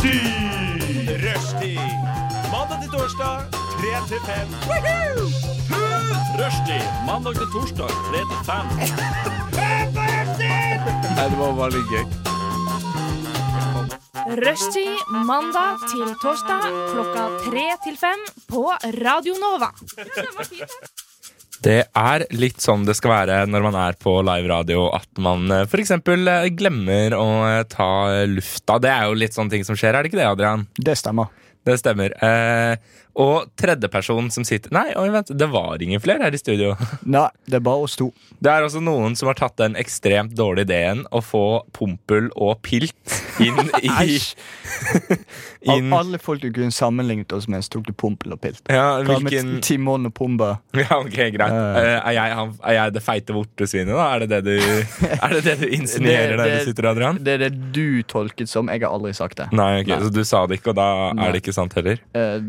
Rushtid! Rushtid. Mandag til torsdag, 3 til 5. Rushtid. Mandag til torsdag, 3 til 5. Nei, det var veldig gøy. Rushtid mandag til torsdag klokka tre til fem på Radio Nova. Det er litt sånn det skal være når man er på live radio, at man f.eks. for eksempel eh, glemmer å eh, ta lufta. Det er jo litt sånne ting som skjer, er det ikke det, Adrian? Det stemmer. Det stemmer. Eh, og tredjeperson som sitter Nei, oi, vent, det var ingen flere her i studio. Nei, det er bare oss to. Det er også noen som har tatt den ekstremt dårlige ideen å få pompel og pilt inn i Æsj. Av alle folk du kunne sammenlignet oss med, så tok du Pompel og Pilt. Ja, hvilken Timon og Pumba? Ja, ok, greit. Eh, er, jeg, er jeg det feite vortesvinet, da? Er det det du, er det det du insinuerer Det- der du sitter, Adrian? Det er det du tolket som. Jeg har aldri sagt det. Nei, ok, Nei. så du sa det ikke, og da Nei. er det ikke sant heller? Eh,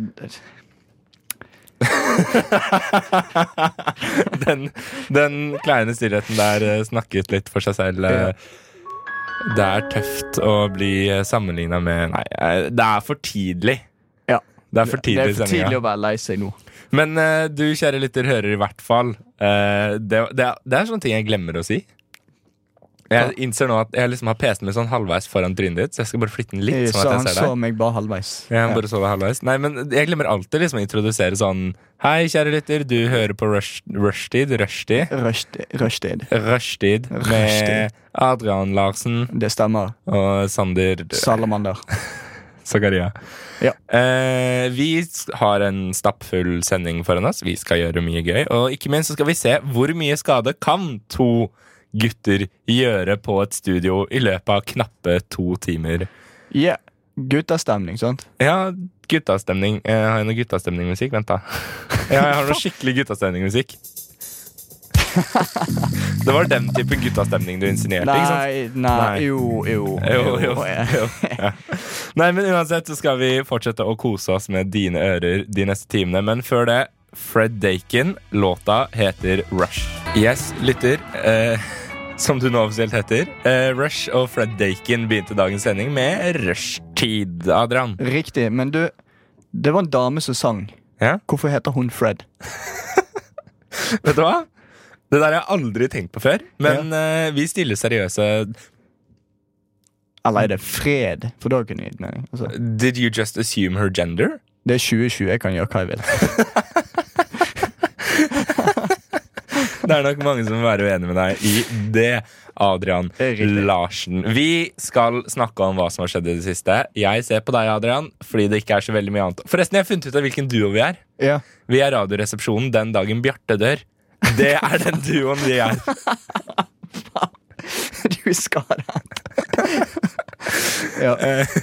Den, den kleine stillheten der eh, snakket litt for seg selv. eh. Det er tøft å bli sammenligna med Nei, eh, det er for tidlig. Ja. Det er for det tidlig er for tidlig å være lei seg nå. Men eh, du, kjære lytter, hører i hvert fall. eh, det, det, det er sånne ting jeg glemmer å si. Jeg innser nå at jeg liksom har PC-en min sånn halvveis foran trynet ditt, så jeg skal bare flytte den litt. Sånn Så at han jeg ser så deg. meg bare halvveis. Ja, han bare så det halvveis. Nei, men jeg glemmer alltid liksom å introdusere sånn Hei, kjære lytter, du hører på Rush. Rushtid. Rushtid. Rushtid. Rushtid med Adrian Larsen Det stemmer. og Sander Salamander. Zakaria. Ja. Eh, vi har en stappfull sending foran oss. Vi skal gjøre mye gøy. Og ikke minst så skal vi se hvor mye skade kan to gutter gjøre på et studio i løpet av knappe to timer. Ja. Guttastemning, sant? Ja, guttastemning. Jeg har jeg noe guttastemningmusikk? Vent, da. Ja, jeg har noe skikkelig guttastemningmusikk. Det var den type guttastemning du insinuerte, ikke sant? Nei, nei, Nei. jo, jo. Jo, jo, jo. Ja. Nei, men uansett så skal vi fortsette å kose oss med dine ører de neste timene. Men før det, Fred Dakin. Låta heter Rush. Yes, lytter. Eh, som du nå offisielt heter. Uh, Rush og Fred Dakin begynte dagens sending med rushtid. Adrian. Riktig. Men du, det var en dame som sang. Ja? Hvorfor heter hun Fred? Vet du hva? Det der har jeg aldri tenkt på før. Men eh, vi stiller seriøse Eller er det Fred? For da kunne jeg gitt mening. Altså, Did you just assume her gender? det er 2020, jeg kan gjøre hva jeg vil. Det er nok mange som vil være uenig med deg i det, Adrian. Larsen. Vi skal snakke om hva som har skjedd i det siste. Jeg ser på deg, Adrian, fordi det ikke er så veldig mye annet. Forresten, jeg har funnet ut av hvilken duo vi er. Ja. Vi er Radioresepsjonen den dagen Bjarte dør. Det er den duoen vi er. Du ja.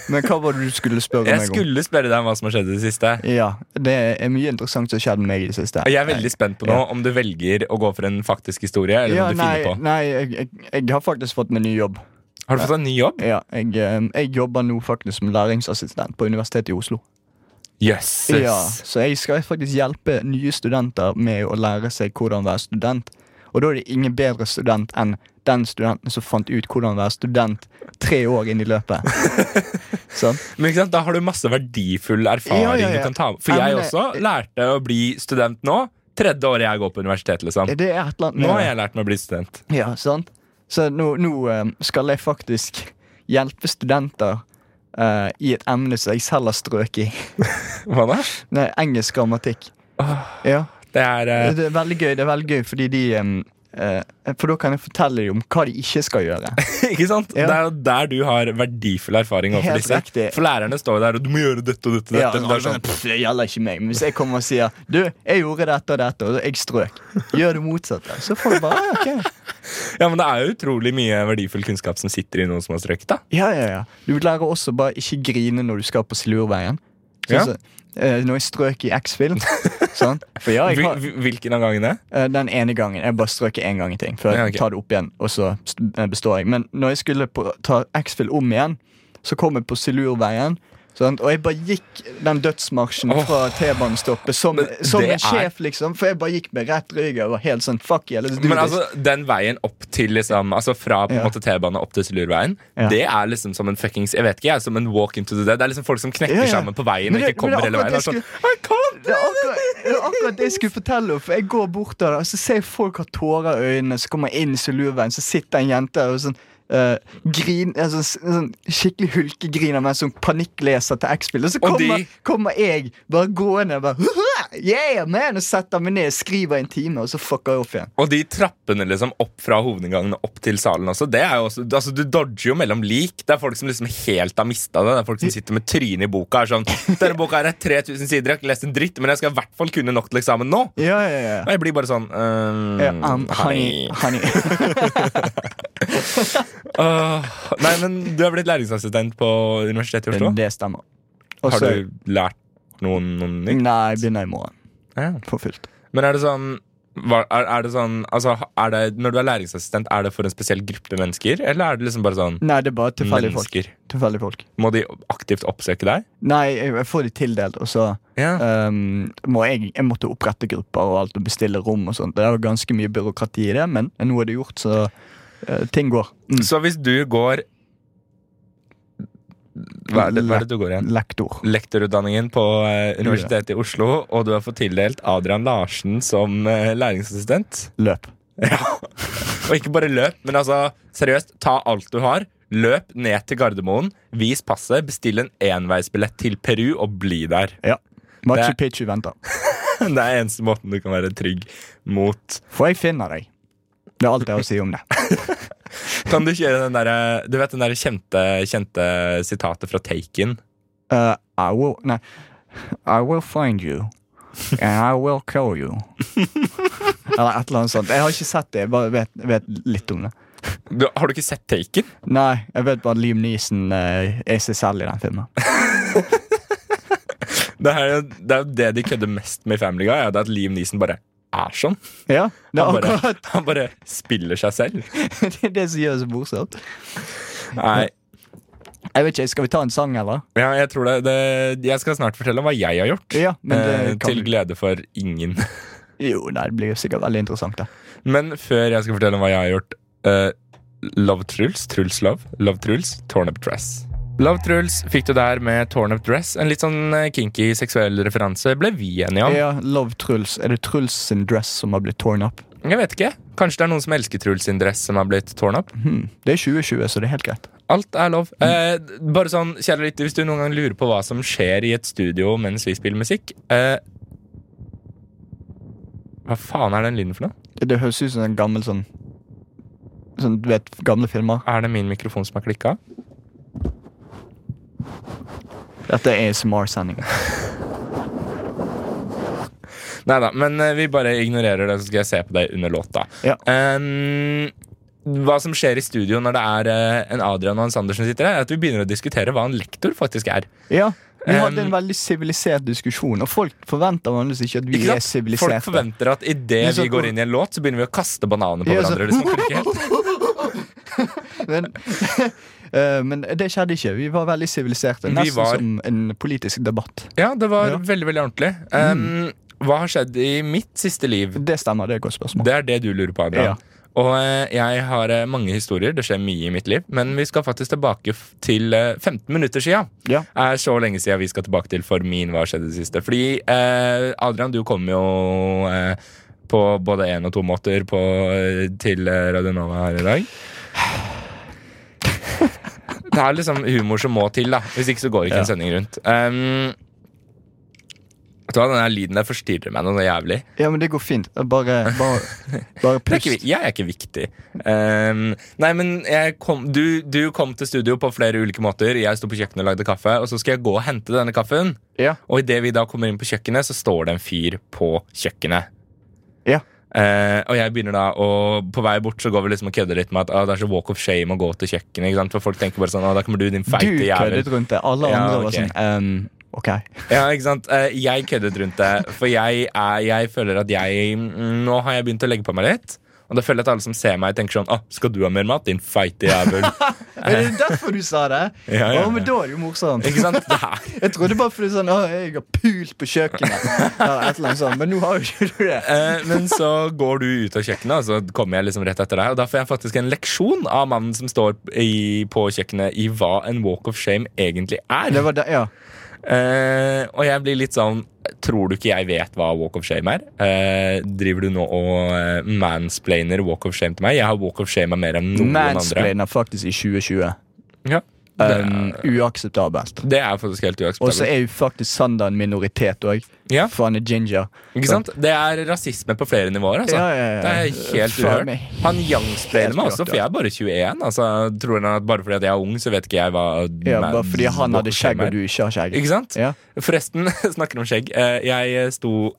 Men hva var det du skulle spørre Jeg meg om? Jeg skulle spørre deg om hva som har skjedd i det siste. Ja, Det er mye interessant som har skjedd med meg i det siste. Og jeg er veldig spent på nå Ja. om du velger å gå for en faktisk historie, eller Ja, om du nei, finner på. nei jeg, jeg, jeg har faktisk fått meg ny jobb. Har du fått en ny jobb? Ja, jeg, jeg jobber nå faktisk som læringsassistent på Universitetet i Oslo. Jøsses. Ja, så jeg skal faktisk hjelpe nye studenter med å lære seg hvordan være student. Og da er det ingen bedre student enn den studenten som fant ut hvordan være student tre år inn i løpet. sånn? Men ikke sant, Da har du masse verdifull erfaring Ja, ja, ja. du kan ta med. For jeg også det- lærte å bli student nå. Tredje året jeg går på universitetet. liksom Det er et eller annet Nå har jeg lært meg å bli student. Ja, sant? Så nå, nå eh, skal jeg faktisk hjelpe studenter Uh, i et emne som jeg selv har strøket i. Hva da? Nei, engelsk grammatikk. Ja. Det er uh... Det er veldig gøy, det er veldig gøy fordi de um, uh, For da kan jeg fortelle dem om hva de ikke skal gjøre. Ikke sant? Ja. Det er jo der du har verdifull erfaring Helt disse. riktig. For lærerne står der og du må gjøre dette og dette. Ja, dette. det er sånn, pff, det gjelder ikke meg. Men hvis jeg kommer og sier Du, jeg gjorde dette og dette, og jeg strøk. Gjør det motsatte. Så får du bare «Ah, ok. ja, men det er jo utrolig mye verdifull kunnskap som sitter i noen som har strøket. da Ja, ja, ja. Du lærer også bare ikke grine når du skal på Silurveien. Sånn Ja. Eh, jeg strøk i X-Film. sånn. Ja, Hvil- hvil- Hvilken av gangene? eh, den ene gangen. Jeg bare strøk én gang i ting før Ja, jeg ok. tar det opp igjen, og så st- eh, består jeg. Men når jeg skulle på, ta X-Film om igjen, så kom jeg på Silurveien. Sant? Og jeg bare gikk den dødsmarsjen oh, fra T-banestoppet som, som en sjef, liksom. For jeg bare gikk med rett rygg og var helt sånn fuck yeah, let's do Men altså, den veien opp til liksom Altså fra på en Ja. måte T-bane opp til Silurveien, Ja. det er liksom som en fuckings Jeg vet ikke, jeg, som en walk into the dead. Det er liksom folk som knekker Ja, sammen på veien Men og ikke kommer er hele veien. er sånn, Det er akkurat, det akkurat det jeg skulle fortelle henne, For jeg går bort der, og så ser jeg folk har tårer i øynene. Så kommer jeg inn i Silurveien, så sitter en jente og sånn eh, grin, altså, sånn, skikkelig hulkegrin av meg som panikkleser til X-Spill. Og så kommer, kommer jeg bare gående og bare Yeah, man! Og setter meg ned, skriver en time, og så fucker jeg opp igjen. Og de trappene liksom opp fra hovedinngangen og opp til salen også, det er jo også altså Du dodger jo mellom lik. Det er folk som liksom helt har mista det. Det er folk som sitter med trynet i boka. Er sånn, Denne boka her er 3000 sider, jeg har ikke lest en dritt, men jeg skal i hvert fall kunne nok til eksamen nå. Ja, ja, ja. Og jeg blir bare sånn um, yeah, um, honey, honey. uh, Nei, men du har blitt læringsassistent på Universitetet i Oslo. det stemmer. Også, Har du lært noen, noen nytt? Nei, jeg begynner i morgen. Ja. For fullt. Men er det sånn hva, er, er det sånn altså, er det, Når du er læringsassistent, er det for en spesiell gruppe mennesker? Eller er det liksom bare sånn Nei, det er bare tilfeldige folk. mennesker? Folk. Må de aktivt oppsøke deg? Nei, jeg får de tildelt, og så Ja. um, må jeg, jeg måtte opprette grupper og alt og bestille rom og sånt. Det er jo ganske mye byråkrati i det, men nå er det gjort, så uh, ting går. Mm. Så hvis du går hva er, det, hva er det du går igjen? Lektor. Lektorutdanningen på eh, Universitetet i Oslo, og du har fått tildelt Adrian Larsen som eh, læringsassistent. Løp. Ja. Og ikke bare løp, men altså seriøst, ta alt du har. Løp ned til Gardermoen, vis passet, bestill en enveisbillett til Peru og bli der. Ja. Machu Picchu venter. Det er eneste måten du kan være trygg mot. For jeg finner deg. Det er alt jeg har å si om det. Kan du kjøre den derre Du vet den der kjente, kjente sitatet fra Taken? Uh, I will Nei. I will find you. And I will kill you. Eller et eller annet sånt. Jeg har ikke sett det, jeg bare vet, vet litt om det. Du, har du ikke sett Taken? Nei, jeg vet bare at Liam Neeson uh, er seg selv i den filmen. Det er det, er det de kødder mest med i Family Guy, er det at Liam Neeson bare er sånn. Ja, er Han bare, han bare spiller seg selv. det, er det som gjør det så morsomt. Nei, Jeg vet ikke, Skal vi ta en sang, eller? ja, jeg tror det, det Jeg skal snart fortelle hva jeg har gjort. Ja, men det eh, til glede for ingen. Jo, nei, det blir sikkert veldig interessant, da Men før jeg skal fortelle hva jeg har gjort eh, Love Truls, Truls Love, Love Truls, Torn Up Dress. Love Truls fikk du der med Torn Up Dress. En litt sånn eh, kinky seksuell referanse ble vi enige om. Ja, Love Truls. Er det Truls sin dress som har blitt torn up? Jeg vet ikke. Kanskje det er noen som elsker Truls sin dress som har blitt torn up. Hmm. Det er 2020, så det er helt greit. Alt er lov. Eh, bare sånn, kjære lytter, Hvis du noen gang lurer på hva som skjer i et studio mens vi spiller musikk eh, Hva faen er den lyden for noe? Det høres ut som en gammel sånn Sånn, du vet, gamle filmer. Er det min mikrofon som har klikka? Dette er ASMR-sending. Nei da, men eh, vi bare ignorerer det, så skal jeg se på deg under låta. Ja. Um, hva som skjer i studio når det er eh, en Adrian og en Sander som sitter her, er at vi begynner å diskutere hva en lektor faktisk er. Ja, Vi hadde Um, en veldig sivilisert diskusjon, og folk forventer vanligvis ikke at vi Ikke er siviliserte. Folk forventer at idet vi går inn i en låt, så begynner vi å kaste bananer på Ja, hverandre. Liksom. Men, men det skjedde ikke. Vi var veldig siviliserte. Nesten var- som en politisk debatt. Ja, det var Ja. veldig, veldig ordentlig. Ehm, Hva har skjedd i mitt siste liv? Det stemmer. det er et godt spørsmål. Det er det du lurer på, Adrian. Ja. Og eh, jeg har eh, mange historier. Det skjer mye i mitt liv. Men vi skal faktisk tilbake til eh, 15 minutter sia. Ja. er så lenge siden vi skal tilbake til for min Hva skjedde det siste. Fordi eh, Adrian, du kom jo eh, på både én og to måter på, eh, til eh, Radio Nova her i dag. Det er liksom humor som må til, da. Hvis ikke så går ikke Ja. en sending rundt. Um, vet du hva, Den lyden der forstyrrer meg noe jævlig. Ja, men det går fint. Bare, bare, bare pust. ikke, jeg er ikke viktig. Um, nei, men kom, du, du kom til studio på flere ulike måter. Jeg sto på kjøkkenet og lagde kaffe, og så skal jeg gå og hente denne kaffen. Ja. Og idet vi da kommer inn på kjøkkenet, så står det en fyr på kjøkkenet. Ja. Eh, og jeg begynner da, og på vei bort så går vi liksom og kødder litt med at ah, det er så walk of shame å gå til kjøkkenet. For folk tenker bare sånn ah, da kommer du, din Du feite jævel. køddet rundt det. Alle Ja, andre var sånn um, OK. Ja, ikke sant? Uh, jeg køddet rundt det, for jeg, er, jeg føler at jeg mm, Nå har jeg begynt å legge på meg litt. Og da føler jeg at alle som ser meg, tenker sånn Å, skal du ha mer mat, din feite jævel? Er det derfor du sa det? Ja, ja, Å, men ja. da er det jo morsomt. Ikke sant? Jeg trodde bare fordi sånn, å, jeg har pult på kjøkkenet. Ja, et eller annet sånt, Men nå har jo ikke du det. Eh, men så går du ut av kjøkkenet, og så kommer jeg liksom rett etter deg. Og da får jeg faktisk en leksjon av mannen som står i, på kjøkkenet i hva en walk of shame egentlig er. Det var det, ja. Eh, og jeg blir litt sånn Tror du ikke jeg vet hva walk of shame er? Eh, driver du nå og eh, mansplainer walk of shame til meg? Jeg har walk of shame mer enn noen andre. Mansplainer faktisk i 2020. Ja, Um, uakseptabelt. det er faktisk helt uakseptabelt. Og så er jo faktisk Sander en minoritet òg. Ja, For han er ginger. ikke sant? Det er rasisme på flere nivåer. Altså. Ja, ja. Det er helt uhørt. Han youngsplainer meg også, for jeg er bare 21. Altså, tror han at Bare fordi jeg er ung, så vet ikke jeg hva Ja, bare fordi han hadde skjegg og du ikke har skjegg. Ikke sant? Forresten, snakker om skjegg. Eh, Jeg sto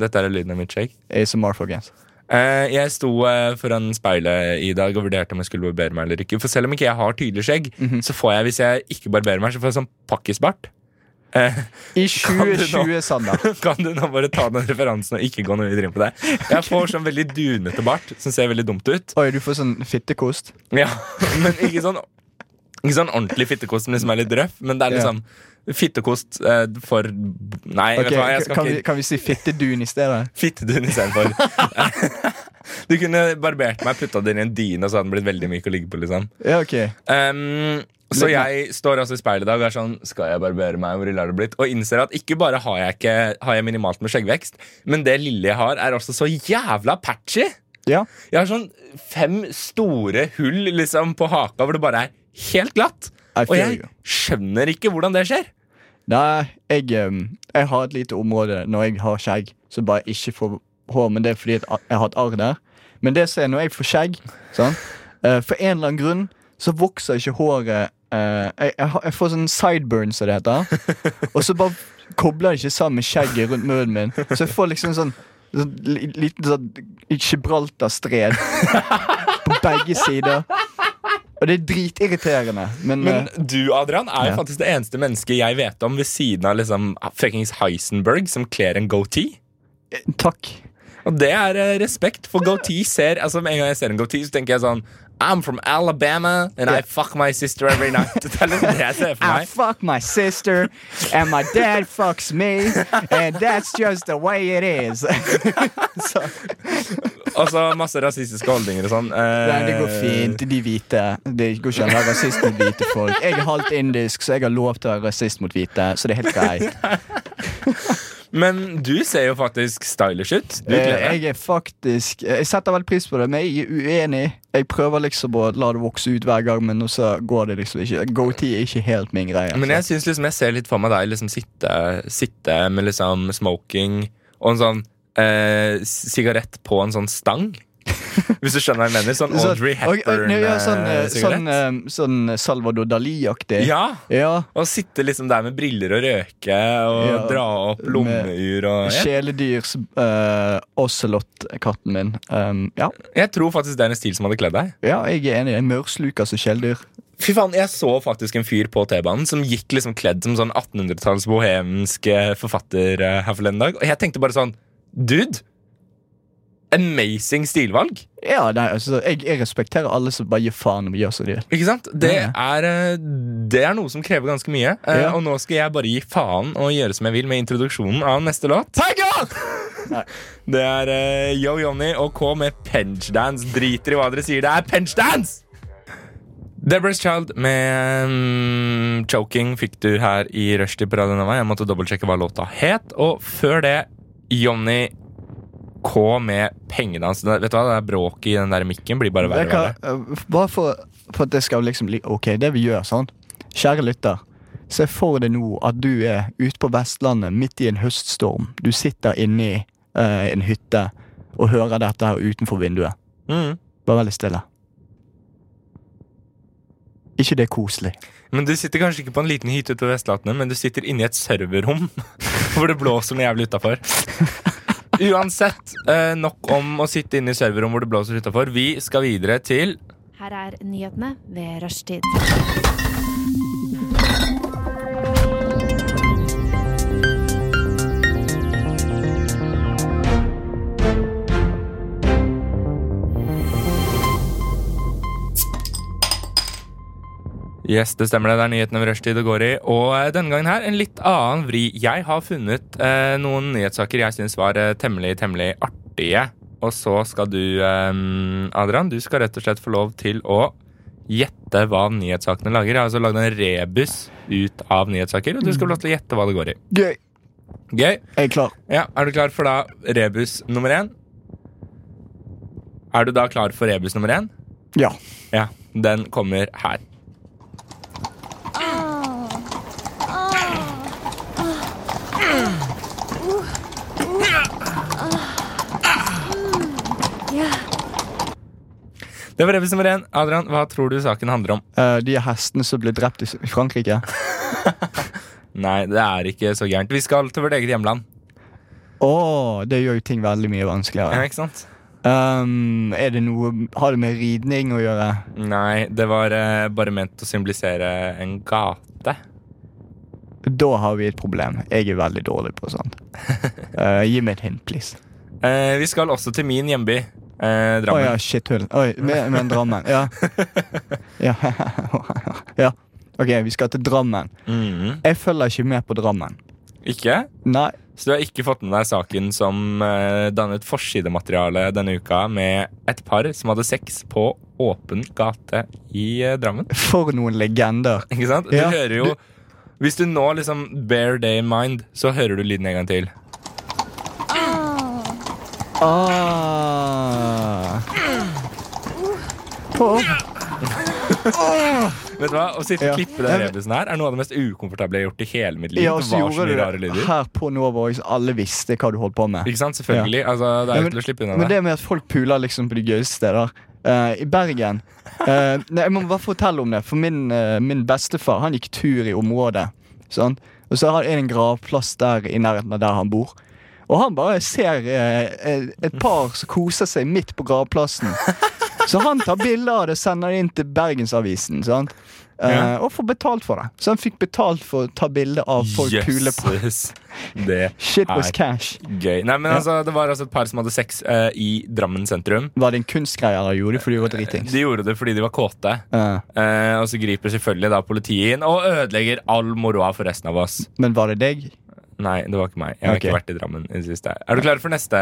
Dette er lyden av mitt skjegg. ASMR, folkens. Eh, Jeg sto eh, foran speilet i dag og vurderte om jeg skulle barbere meg eller ikke. For selv om ikke jeg har tydelig skjegg, Mhm. så får jeg hvis jeg ikke barberer meg, så får jeg sånn pakkisbart. Eh, I Kan du nå- 2020, Sander. kan du nå bare ta den referansen og ikke gå noe videre inn på det? Jeg får sånn veldig dunete bart som ser veldig dumt ut. Oi, du får sånn fittekost. Ja, Men ikke sånn Ikke sånn ordentlig fittekost som liksom er litt røff, men det er liksom liksom fittekost eh, for Nei, okay, vet du hva, jeg skal kan, ikke vi, kan vi si fittedun i stedet? Fittedun istedenfor. du kunne barbert meg, putta den i en dyne, og så hadde den blitt veldig myk å ligge på. liksom Ja, ok. um, Så jeg står altså i speilet i dag og er sånn Skal jeg barbere meg? Hvor ille har det blitt? Og innser at ikke bare har jeg, ikke, har jeg minimalt med skjeggvekst, men det lille jeg har, er også så jævla patchy. Ja. Jeg har sånn fem store hull liksom på haka hvor det bare er helt glatt. Og jeg skjønner ikke hvordan det skjer. Nei, jeg, um, jeg har et lite område når jeg har skjegg, så bare ikke får hår. Men det er fordi jeg har et arr der. Men det som er når jeg får skjegg sånn, eh, For en eller annen grunn så vokser ikke håret eh, jeg, jeg, får sånn sideburns, som det heter. Og så bare kobler det ikke sammen skjegget rundt munnen min. Så jeg får liksom sånn, sånn liten sånn Gibraltar-stred på begge sider. Og det er dritirriterende. Men, Men eh, du, Adrian, er jo Ja. faktisk det eneste mennesket jeg vet om ved siden av liksom fuckings Heisenberg som kler en goatee. takk. Og det er eh, respekt, for goatee ser Altså Med en gang jeg ser en goatee, så tenker jeg sånn I'm from Alabama, and I fuck my sister every night. Det er liksom det jeg ser for I fuck my sister, and my dad fucks me, and that's just the way it is. Og så masse rasistiske holdninger og sånn. Eh, nei, det går fint. De hvite. Det går ikke an å være rasist mot hvite folk. Jeg er halvt indisk, så jeg har lov til å være rasist mot hvite. Så det er helt greit. Men du ser jo faktisk stylish ut. Du Eh, kler deg. Jeg er faktisk Jeg setter veldig pris på det, men jeg er uenig. Jeg prøver liksom å la det vokse ut hver gang, men så går det liksom ikke. Goatee er ikke helt min greie. Men jeg synes liksom jeg ser litt for meg deg liksom sitte, sitte med liksom smoking og en sånn eh, sigarett på en sånn stang. Hvis du skjønner hva jeg mener. Sånn Audrey og- ja, sånn, eh, Hepburn-sigarett. sånn, eh, sånn Salvador Dali-aktig. ja. ja. Og sitte liksom der med briller og røke og Ja, dra opp lommeur og ja. Kjæledyrs uh, ocelot-katten min. Um, ja. Jeg tror faktisk det er en stil som hadde kledd deg. ja, jeg er enig. En mørslukas som kjæledyr. Fy faen, Jeg så faktisk en fyr på T-banen som gikk liksom kledd som sånn 1800-talls bohemsk eh, forfatter Her her forleden dag. Og jeg tenkte bare sånn Dude! Amazing stilvalg. Ja, nei, altså, jeg, jeg respekterer alle som bare gir faen om gjør som de vil. Ikke sant? Det er, eh, det er noe som krever ganske mye. Eh, Ja. Og nå skal jeg bare gi faen og gjøre som jeg vil med introduksjonen av neste låt. Nei. Det er eh, Yo Johnny og K med penchdance. Driter i hva dere sier, det er penchdance! Deborah's Child med um, Choking fikk du her i Rushdie på Radio Nova. Jeg måtte dobbeltsjekke hva låta het. Og før det Johnny K med pengene hans. Vet du hva, det er bråket i den der mikken blir bare verre og verre. uh, bare for, for at det skal liksom bli ok, det vi gjør sånn. Kjære lytter, se for deg nå at du er ute på Vestlandet midt i en høststorm. Du sitter inni uh, en hytte og hører dette her utenfor vinduet. Mm. Bare veldig stille. Ikke det koselig? Men du sitter kanskje ikke på en liten hytte ute på Vestlandet, men du sitter inni et serverrom hvor det blåser noe jævlig utafor. Uansett, eh, nok om å sitte inne i serverrom hvor det blåser utafor. Vi skal videre til Her er nyhetene ved rushtid. Yes, det stemmer det. Det er nyhetene ved rushtid det går i. Og eh, denne gangen her en litt annen vri. Jeg har funnet eh, noen nyhetssaker jeg syns var eh, temmelig, temmelig artige. Og så skal du, eh, Adrian, du skal rett og slett få lov til å gjette hva nyhetssakene lager. Jeg har altså lagd en rebus ut av nyhetssaker, og du skal få lov til å gjette hva det går i. Gøy. Gøy? Jeg er klar. Ja, Er du klar for da rebus nummer én? Er du da klar for rebus nummer én? Ja. Ja, den kommer her. Det var nummer én. Adrian, hva tror du saken handler om? Uh, de hestene som ble drept i Frankrike. Nei, det er ikke så gærent. Vi skal til vårt eget hjemland. Å, det gjør jo ting veldig mye Ja, vanskeligere. ikke sant? Um, er det noe Har det med ridning å gjøre? Nei, det var uh, bare ment å symbolisere en gate. Da har vi et problem. Jeg er veldig dårlig på sånt. Uh, gi meg et hint, please. Uh, vi skal også til min hjemby, eh, Å oh, ja, shit hull. Oi, med, med en Drammen. Ja. ja. ja. Ok, vi skal til Drammen. Mhm. Jeg følger ikke med på Drammen. Ikke? Nei. Så du har ikke fått med deg saken som eh, dannet forsidemateriale denne uka med et par som hadde sex på åpen gate i eh, Drammen? For noen legender. Ikke sant? Du Ja, hører jo Hvis du nå liksom bear day in mind, så hører du lyden en gang til. Ah. På. Vet du hva? Å sitte og Ja. klippe den rebusen her er noe av det mest ukomfortable jeg har gjort i hele mitt liv. Ja, det så var så mye rare det lyder. her på Nova Voice. Alle visste hva du holdt på med. Ikke sant? Selvfølgelig. Altså, det er jo men- til å slippe unna Men det. det med at folk puler liksom på de gøyeste steder Uh, I Bergen uh, nei, Jeg må bare fortelle om det. For min, uh, min bestefar han gikk tur i området. Sånn. Og så er jeg en gravplass der i nærheten av der han bor. Og han bare ser eh, eh, et par som koser seg midt på gravplassen. Så han tar bilder av det og sender det inn til Bergensavisen. Sant? Ja. Uh, Og får betalt for det. Så han fikk betalt for å ta bilde av folk puler på. Det Shit was cash. gøy. Nei, men Ja. altså, Det var altså et par som hadde sex uh, i Drammen sentrum. Var det en kunstgreie de gjorde de fordi de var dritings? De gjorde det fordi de var kåte. Uh. Eh, og så griper selvfølgelig da politiet inn og ødelegger all moroa for resten av oss. men var det deg? Nei, det var ikke meg. Jeg har okay. ikke vært i Drammen i det siste. Er du klar for neste,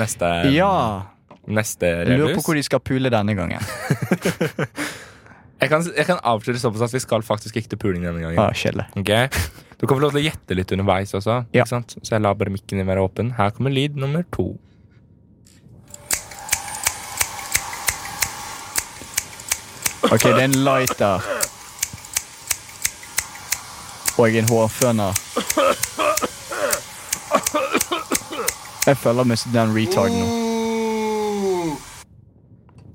neste, Ja. neste Jeg lurer på hvor de skal pule denne gangen. Jeg kan, jeg kan avsløre såpass at vi skal faktisk ikke til puling denne gangen. Ah, okay? Ok? Du kan få lov til å gjette litt underveis også. Ja. Ikke sant? Så jeg lar bare mikken din være åpen. Her kommer lyd nummer to. Ok, det er en lighter. Og en hårføner. Jeg føler meg som den retarden nå.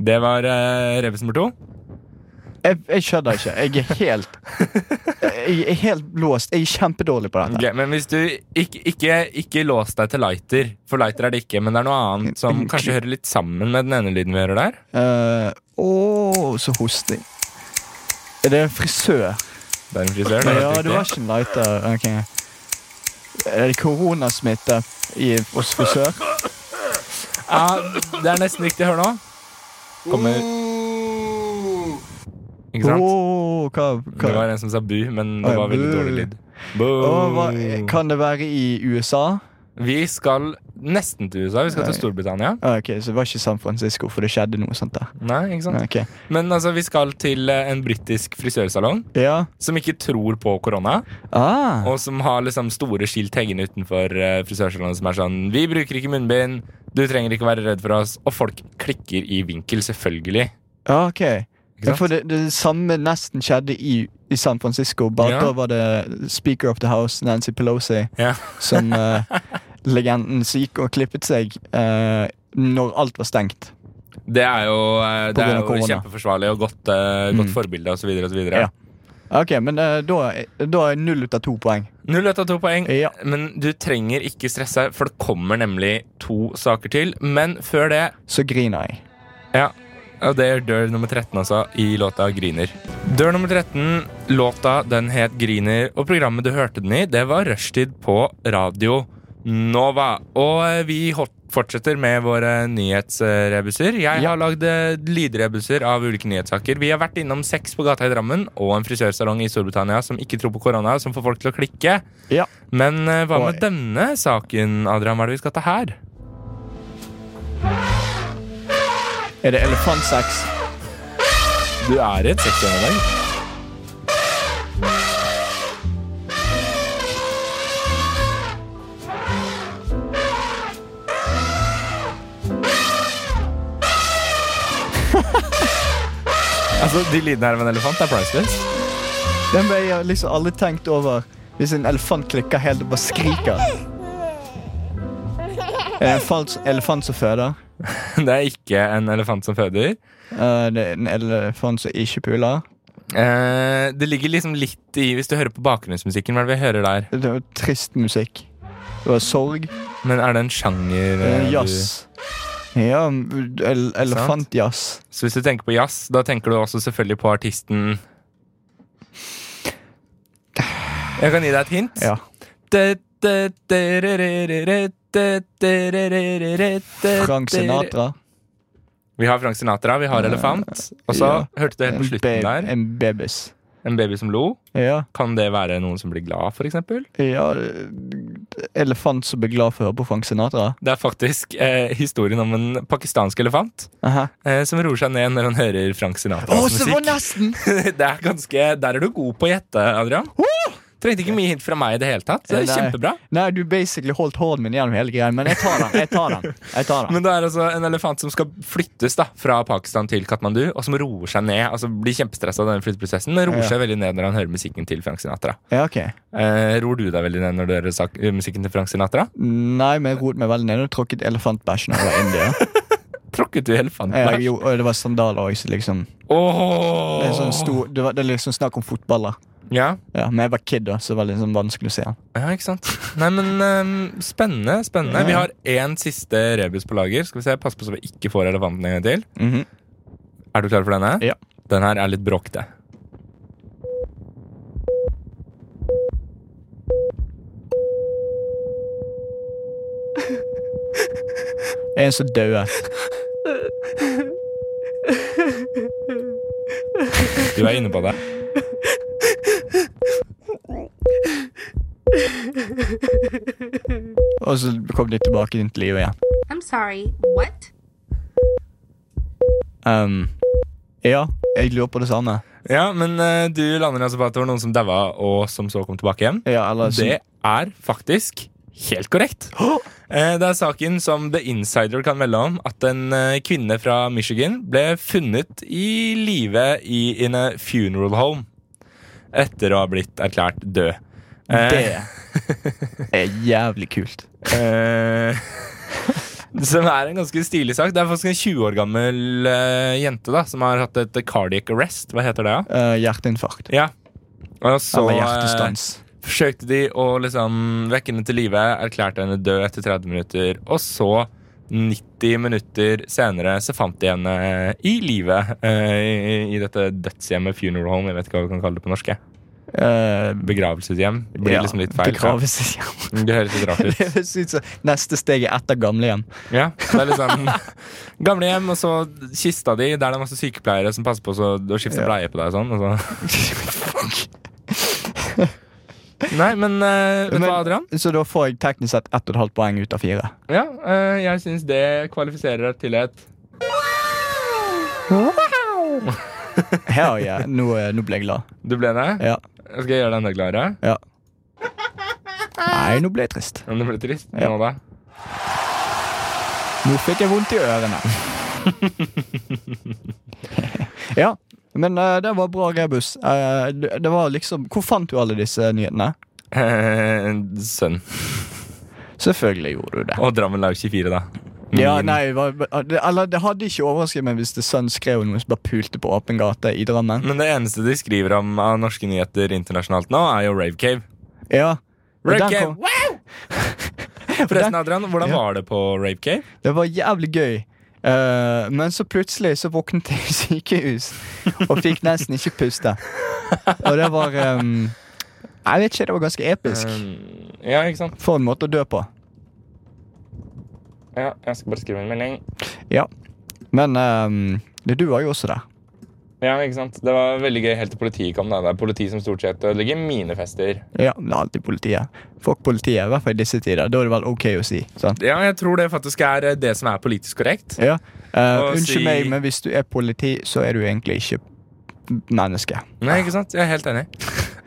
Det var uh, Revis nummer to. Jeg, jeg skjønner ikke. Jeg er helt Jeg er helt låst. Jeg er kjempedårlig på dette. Okay, men hvis du ikke, ikke, ikke lås deg til lighter, for lighter er det ikke, men det er noe annet som kanskje hører litt sammen med den ene lyden vi hører der. Uh, oh, så hosting. Er det en frisør? Det er en frisør. det er Ja, det var ikke en lighter. Ok. Er det koronasmitte i, hos frisør? Ja, det er nesten riktig. Hør nå. Kommer Ikke sant? Oh, hva, hva? Det var en som sa bu, men det var veldig dårlig lyd. Oh, hva, kan det være i USA? Vi skal nesten til USA. Vi skal til Storbritannia. Ah, ok, Så det var ikke San Francisco, for det skjedde noe sånt der. Nei, ikke sant? Okay. Men altså, vi skal til eh, en britisk frisørsalong Ja. som ikke tror på korona, Ah. og som har liksom store skilt hengende utenfor uh, frisørsalongen som er sånn Vi bruker ikke munnbind, du trenger ikke være redd for oss. Og folk klikker i vinkel, selvfølgelig. ah, ok. Ja, for det, det samme nesten skjedde i, i San Francisco. Bare Ja. da var det Speaker of the House, Nancy Pelosi, Ja. som eh, legenden gikk og klippet seg eh, når alt var stengt. Det er jo, eh, det er jo kjempeforsvarlig og godt, uh, godt Mm. forbilde osv. Ja. Ok, men uh, da, da er null ut av to poeng. Null ut av to poeng. Ja. Men du trenger ikke stresse, for det kommer nemlig to saker til. Men før det Så griner jeg. Ja, og det gjør dør nummer 13 altså, i låta Griner. Dør nummer 13, låta den het Griner, og programmet du hørte den i, det var rushtid på Radio Nova. Og eh, vi fortsetter med våre nyhetsrebuser. Jeg har lagd eh, lydrebuser av ulike nyhetssaker. Vi har vært innom sex på gata i Drammen og en frisørsalong i Storbritannia som ikke tror på korona, som får folk til å klikke. Ja. Men eh, hva med denne saken, Adrian? Hva er det vi skal ta her? Er det elefantsex? Du er i et sexgjennomlegg. Altså, De lydene her av en elefant er priceless. Den ble jeg liksom aldri tenkt over hvis en elefant klikker helt og bare skriker. Er det en falsk elefant som føder? Det er ikke en elefant som føder. Eh, det er en elefant som ikke puler. Eh, det ligger liksom litt i Hvis du hører på bakgrunnsmusikken, hva er det vi hører der? Det var trist musikk. Det var sorg. Men er det en sjanger eh, er du- jazz. Ja, el elefantjazz. Så hvis du tenker på jazz, da tenker du også selvfølgelig på artisten Jeg kan gi deg et hint. Ja. Frank Sinatra. Vi har Frank Sinatra, vi har elefant. Og så Ja. hørte du helt på slutten der en babys. En baby som lo. Ja. Kan det være noen som blir glad, eksempel? ja. Elefant som blir glad for å høre på Frank Sinatra. Det er faktisk eh, historien om en pakistansk elefant eh, som roer seg ned når han hører Frank Sinatras musikk. nesten! det er ganske, Der er du god på å gjette, Adrian. Trengte ikke mye hint fra meg i det hele tatt. Så Det er kjempebra. Nei, du basically holdt hånden min gjennom hele greia, men jeg tar den. Jeg tar den. Jeg tar den. Men det er altså en elefant som skal flyttes da fra Pakistan til Katmandu, og som roer seg ned. Altså blir kjempestressa av den flytteprosessen, men roer Ja. seg veldig ned når han hører musikken til Frank Sinatra. Ja, ok. Eh, Ror du deg veldig ned når du hører sak musikken til Frank Sinatra? Nei, men jeg roet meg veldig ned og tråkket elefantbæsjen over India. Tråkket du elefantbæsj? Jo, og det var sandaler òg, liksom Oh! det er, sånn stor, det, var, det er liksom snakk om fotballer. Ja. Ja, Men jeg var kid, da, så det var litt sånn vanskelig å se. han. ja, ikke sant. Nei, men um, spennende. spennende Ja. Vi har én siste rebus på lager. Skal vi se, Pass på så vi ikke får elefanten en gang til. Mhm. Er du klar for denne? Ja. Den her er litt bråkete. En som døde. Du er inne på det. Og så kom de tilbake inn til livet igjen. I'm sorry, what? Um, ja, jeg lurer på det samme. Ja, men uh, du lander altså på at det var noen som daua, og som så kom tilbake hjem. Ja, eller Det er faktisk helt korrekt. Eh, Det er saken som The Insider kan melde om, at en eh, kvinne fra Michigan ble funnet i live i in a funeral home etter å ha blitt erklært død. Eh, Det er jævlig kult. eh, som er en ganske stilig sak. Det er faktisk en 20 år gammel uh, jente da som har hatt et cardiac arrest. Hva heter det? da? Uh, hjerteinfarkt. Ja. Og så Eller hjertestans. forsøkte de å liksom vekke henne til live, erklærte henne død etter 30 minutter, og så 90 minutter senere så fant de henne i live i, i dette dødshjemmet, funeral home, jeg vet ikke hva vi kan kalle det på norsk. jeg. Uh, Begravelseshjem. Det blir liksom litt feil. Begravelseshjem. Det høres litt rart Det ut. høres ut som neste steg er etter gamlehjem. Ja, det er liksom Gamlehjem, og så kista di, der det er masse sykepleiere som passer på så- å skifte Ja. bleie på deg og sånn. Og så. Nei, men uh, vet du Men- hva, Adrian? Så da får jeg teknisk sett ett og et halvt poeng ut av fire. Ja, uh, jeg syns det kvalifiserer til et Hell yeah. Nå, eh, nå ble jeg glad. Du ble det? Ja. Skal jeg gjøre deg enda gladere? ja. Nei, nå ble jeg trist. Men det ble trist? Ja. Nå? Nå fikk jeg vondt i ørene. ja, men uh, det var bra rebus. Uh, det, det var liksom Hvor fant du alle disse nyhetene? Eh, Sønn. Selvfølgelig gjorde du det. Og Drammen Lag 24, da. Ja, nei, det, eller Det hadde ikke overrasket meg hvis det Sun skrev noe som bare pulte på åpen gate i Drammen. Men det eneste de skriver om av norske nyheter internasjonalt nå, er jo Rave Cave. Ja, Rave Cave! Wow! Forresten, Adrian, hvordan Ja. var det på Rave Cave? Det var jævlig gøy. Uh, men så plutselig så våknet jeg i sykehus og fikk nesten ikke puste. Og det var um, Jeg vet ikke, det var ganske episk. Um, ja, ikke sant? For en måte å dø på. Ja, jeg skal bare skrive en melding. Ja. Men um, det du var jo også der. Ja, ikke sant? Det var veldig gøy helt til politiet kom. da Det er politi som stort sett ødelegger mine fester. Ja, det er alltid politiet. Fuck politiet, i hvert fall i disse tider. Da er det vel ok å si. sant? Ja, jeg tror det faktisk er eh, det som er politisk korrekt. Ja. Uh, unnskyld si- meg, men hvis du er politi, så er du egentlig ikke menneske. Nei, ikke sant? Jeg er helt enig.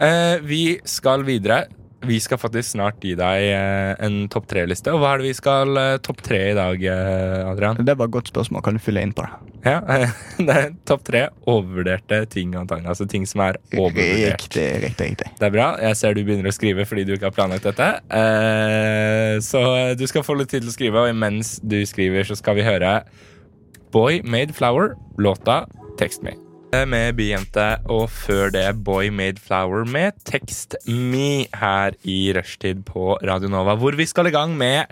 Uh, vi skal videre. Vi skal faktisk snart gi deg eh, en topp tre-liste. Og hva er det vi skal uh, topp tre i dag, eh, Adrian? Det var et godt spørsmål. Kan du fylle inn på det? Ja, eh, det er topp tre overvurderte ting. antagelig. Altså ting som er overvurdert. Riktig, riktig, riktig. Det er bra. Jeg ser du begynner å skrive fordi du ikke har planlagt dette. Eh, så du skal få litt tid til å skrive, og imens du skriver, så skal vi høre Boy Made Flower, låta Text Me. Med Byjente, og før det Boy Made Flower med Text Me her i rushtid på Radio Nova, hvor vi skal i gang med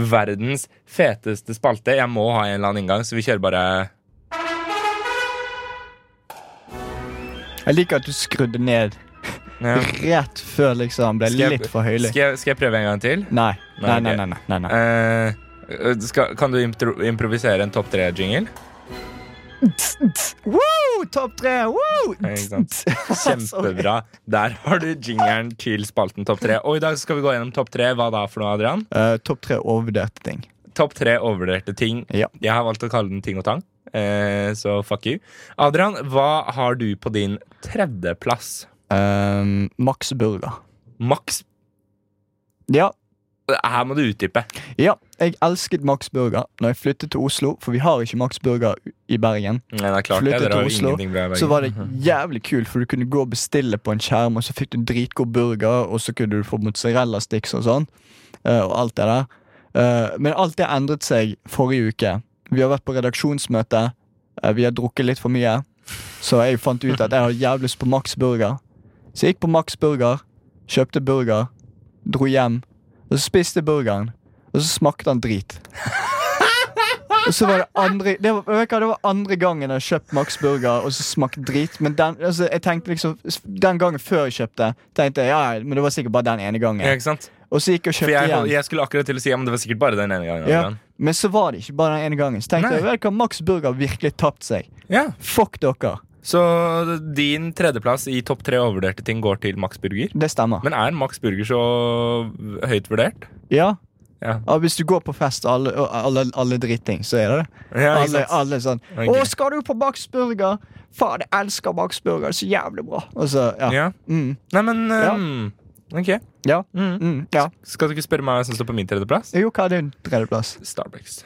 verdens feteste spalte. Jeg må ha en eller annen inngang, så vi kjører bare Jeg liker at du skrudde ned ja. rett før liksom ble jeg- litt for høylig. skal, jeg, skal jeg prøve en gang til? Nei. Nei, Nei, nei, nei. nei, nei. Eh, skal, kan du impro improvisere en topp tre-jingle? Woo! Topp tre! Woo! Kjempebra. Der har du jingeren til spalten Topp tre. Og i dag skal vi gå gjennom topp tre. Hva da for noe, Adrian? Uh, Topp tre overvurderte ting. Topp tre overvurderte ting. Ja. Jeg har valgt å kalle den Ting og Tang. Uh, så fuck you. Adrian, hva har du på din tredjeplass? Um, Max Burger. Max Ja, Her må du utdype. ja, jeg elsket Max Burger Når jeg flyttet til Oslo, for vi har ikke Max Burger i Bergen. Nei, det klart. Flyttet til Oslo, Så var det jævlig kult, for du kunne gå og bestille på en skjerm, og så fikk du dritgod burger, og så kunne du få mozzarella sticks og sånn. eh, og alt det der. Eh, men alt det endret seg forrige uke. Vi har vært på redaksjonsmøte. eh, vi har drukket litt for mye. Så jeg fant ut at jeg har jævlig lyst på Max Burger. Så jeg gikk på Max Burger, kjøpte burger, dro hjem, og så spiste burgeren. Og så smakte han drit. Og så var det andre det var, det var andre gangen jeg kjøpte kjøpt Max Burger og så smakte drit. Men den, altså, jeg tenkte liksom den gangen før jeg kjøpte, tenkte jeg ja, men det var sikkert bare den ene gangen. Ja, ikke sant? Og så gikk jeg og kjøpte jeg, igjen. jeg skulle akkurat til å si ja, men det var sikkert bare den ene gangen. Ja, men så var det ikke bare den ene gangen. Så tenkte Nei. jeg du hva, Max Burger virkelig tapt seg. Ja. Fuck dere. Så din tredjeplass i topp tre overvurderte ting går til Max Burger. Det stemmer. Men er Max Burger så høyt vurdert? Ja. Ja. ja hvis du går på fest og alle, alle, alle dritting, så er det det. Ja, alle, alle sånn okay. 'Å, skal du på Max Burger?' Faen, jeg elsker Max Burger. Så jævlig bra. Så, ja. Ja. Mm, Nei, men um, Ok. ja. Mm. Mm, ja. Skal du ikke spørre meg hva som står på min tredjeplass? Jo, hva er din tredjeplass? Starbucks.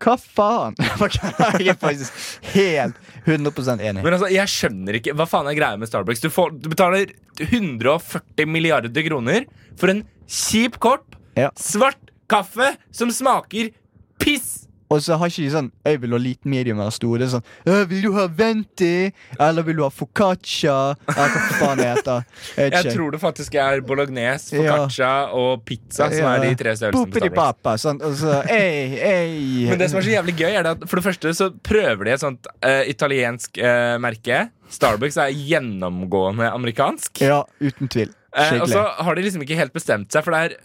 Hva faen? Jeg er faktisk helt 100% enig. Men altså, jeg skjønner ikke Hva faen er greia med Starbucks? Du, får, du betaler 140 milliarder kroner for en kjip kopp Ja. svart kaffe som smaker piss! Og så har ikke de sånn Jeg vil ha liten, medium eller stor. Det er sånn «Øh, Vil du ha venti? Eller vil du ha foccaccia? Eller hva faen det heter. Jeg Jeg tror det faktisk er bolognese, Ja. og pizza som Ja. er de tre størrelsene papa, sånn, og så ei, ei. Men det som er så jævlig gøy, er det at for det første så prøver de et sånt uh, italiensk uh, merke. Starbucks er gjennomgående amerikansk. Ja, uten tvil. Eh, og så har de liksom ikke helt bestemt seg, for det er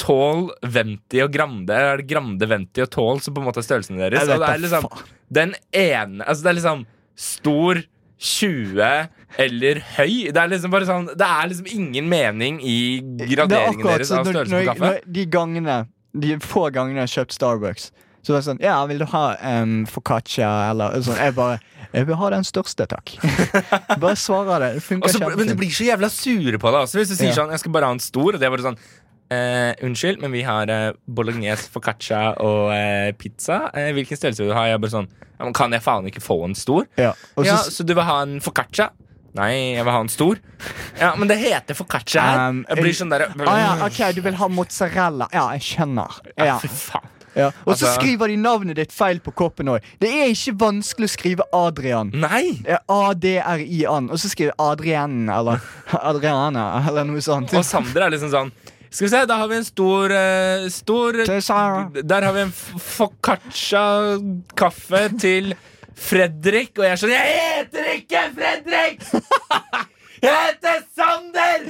Tall, Venti og Grande. Er det Grande, Venti og Tall som på en måte er størrelsen deres? Og det er liksom den ene Altså det er liksom stor, 20 eller høy. Det er liksom bare sånn Det er liksom ingen mening i er graderingen deres av størrelsen på kaffe. de gangene De få gangene jeg har kjøpt Starbucks, så er det sånn Ja, vil du ha um, foccaccia eller sånn? Jeg bare Jeg vil ha den største, takk. bare svarer det. Det Og funker så- men de blir så jævla sure på det også. Hvis du sier Ja. sånn Jeg skal bare ha en stor, og det er bare sånn eh, unnskyld, men vi har eh, bolognese, foccaccia og eh, pizza. Eh, hvilken størrelse vil du ha? Jeg bare sånn ja, Kan jeg faen ikke få en stor? Ja. Så, ja, så du vil ha en foccaccia? Nei, jeg vil ha en stor. Ja, men det heter foccaccia her. Um, jeg blir sånn derre ah, ja, OK, du vil ha mozzarella. Ja, jeg skjønner. Ja. Fy faen. Ja. Og så Altså- skriver de navnet ditt feil på koppen òg. Det er ikke vanskelig å skrive Adrian. Nei! A-D-R-I-An, og så skriver Adrienne eller Adriana eller noe sånt. Og Sander er liksom sånn Skal vi se, da har vi en stor uh, Stor Der har vi en foccaccia-kaffe til Fredrik, og jeg er sånn Jeg heter ikke Fredrik! Jeg heter Sander!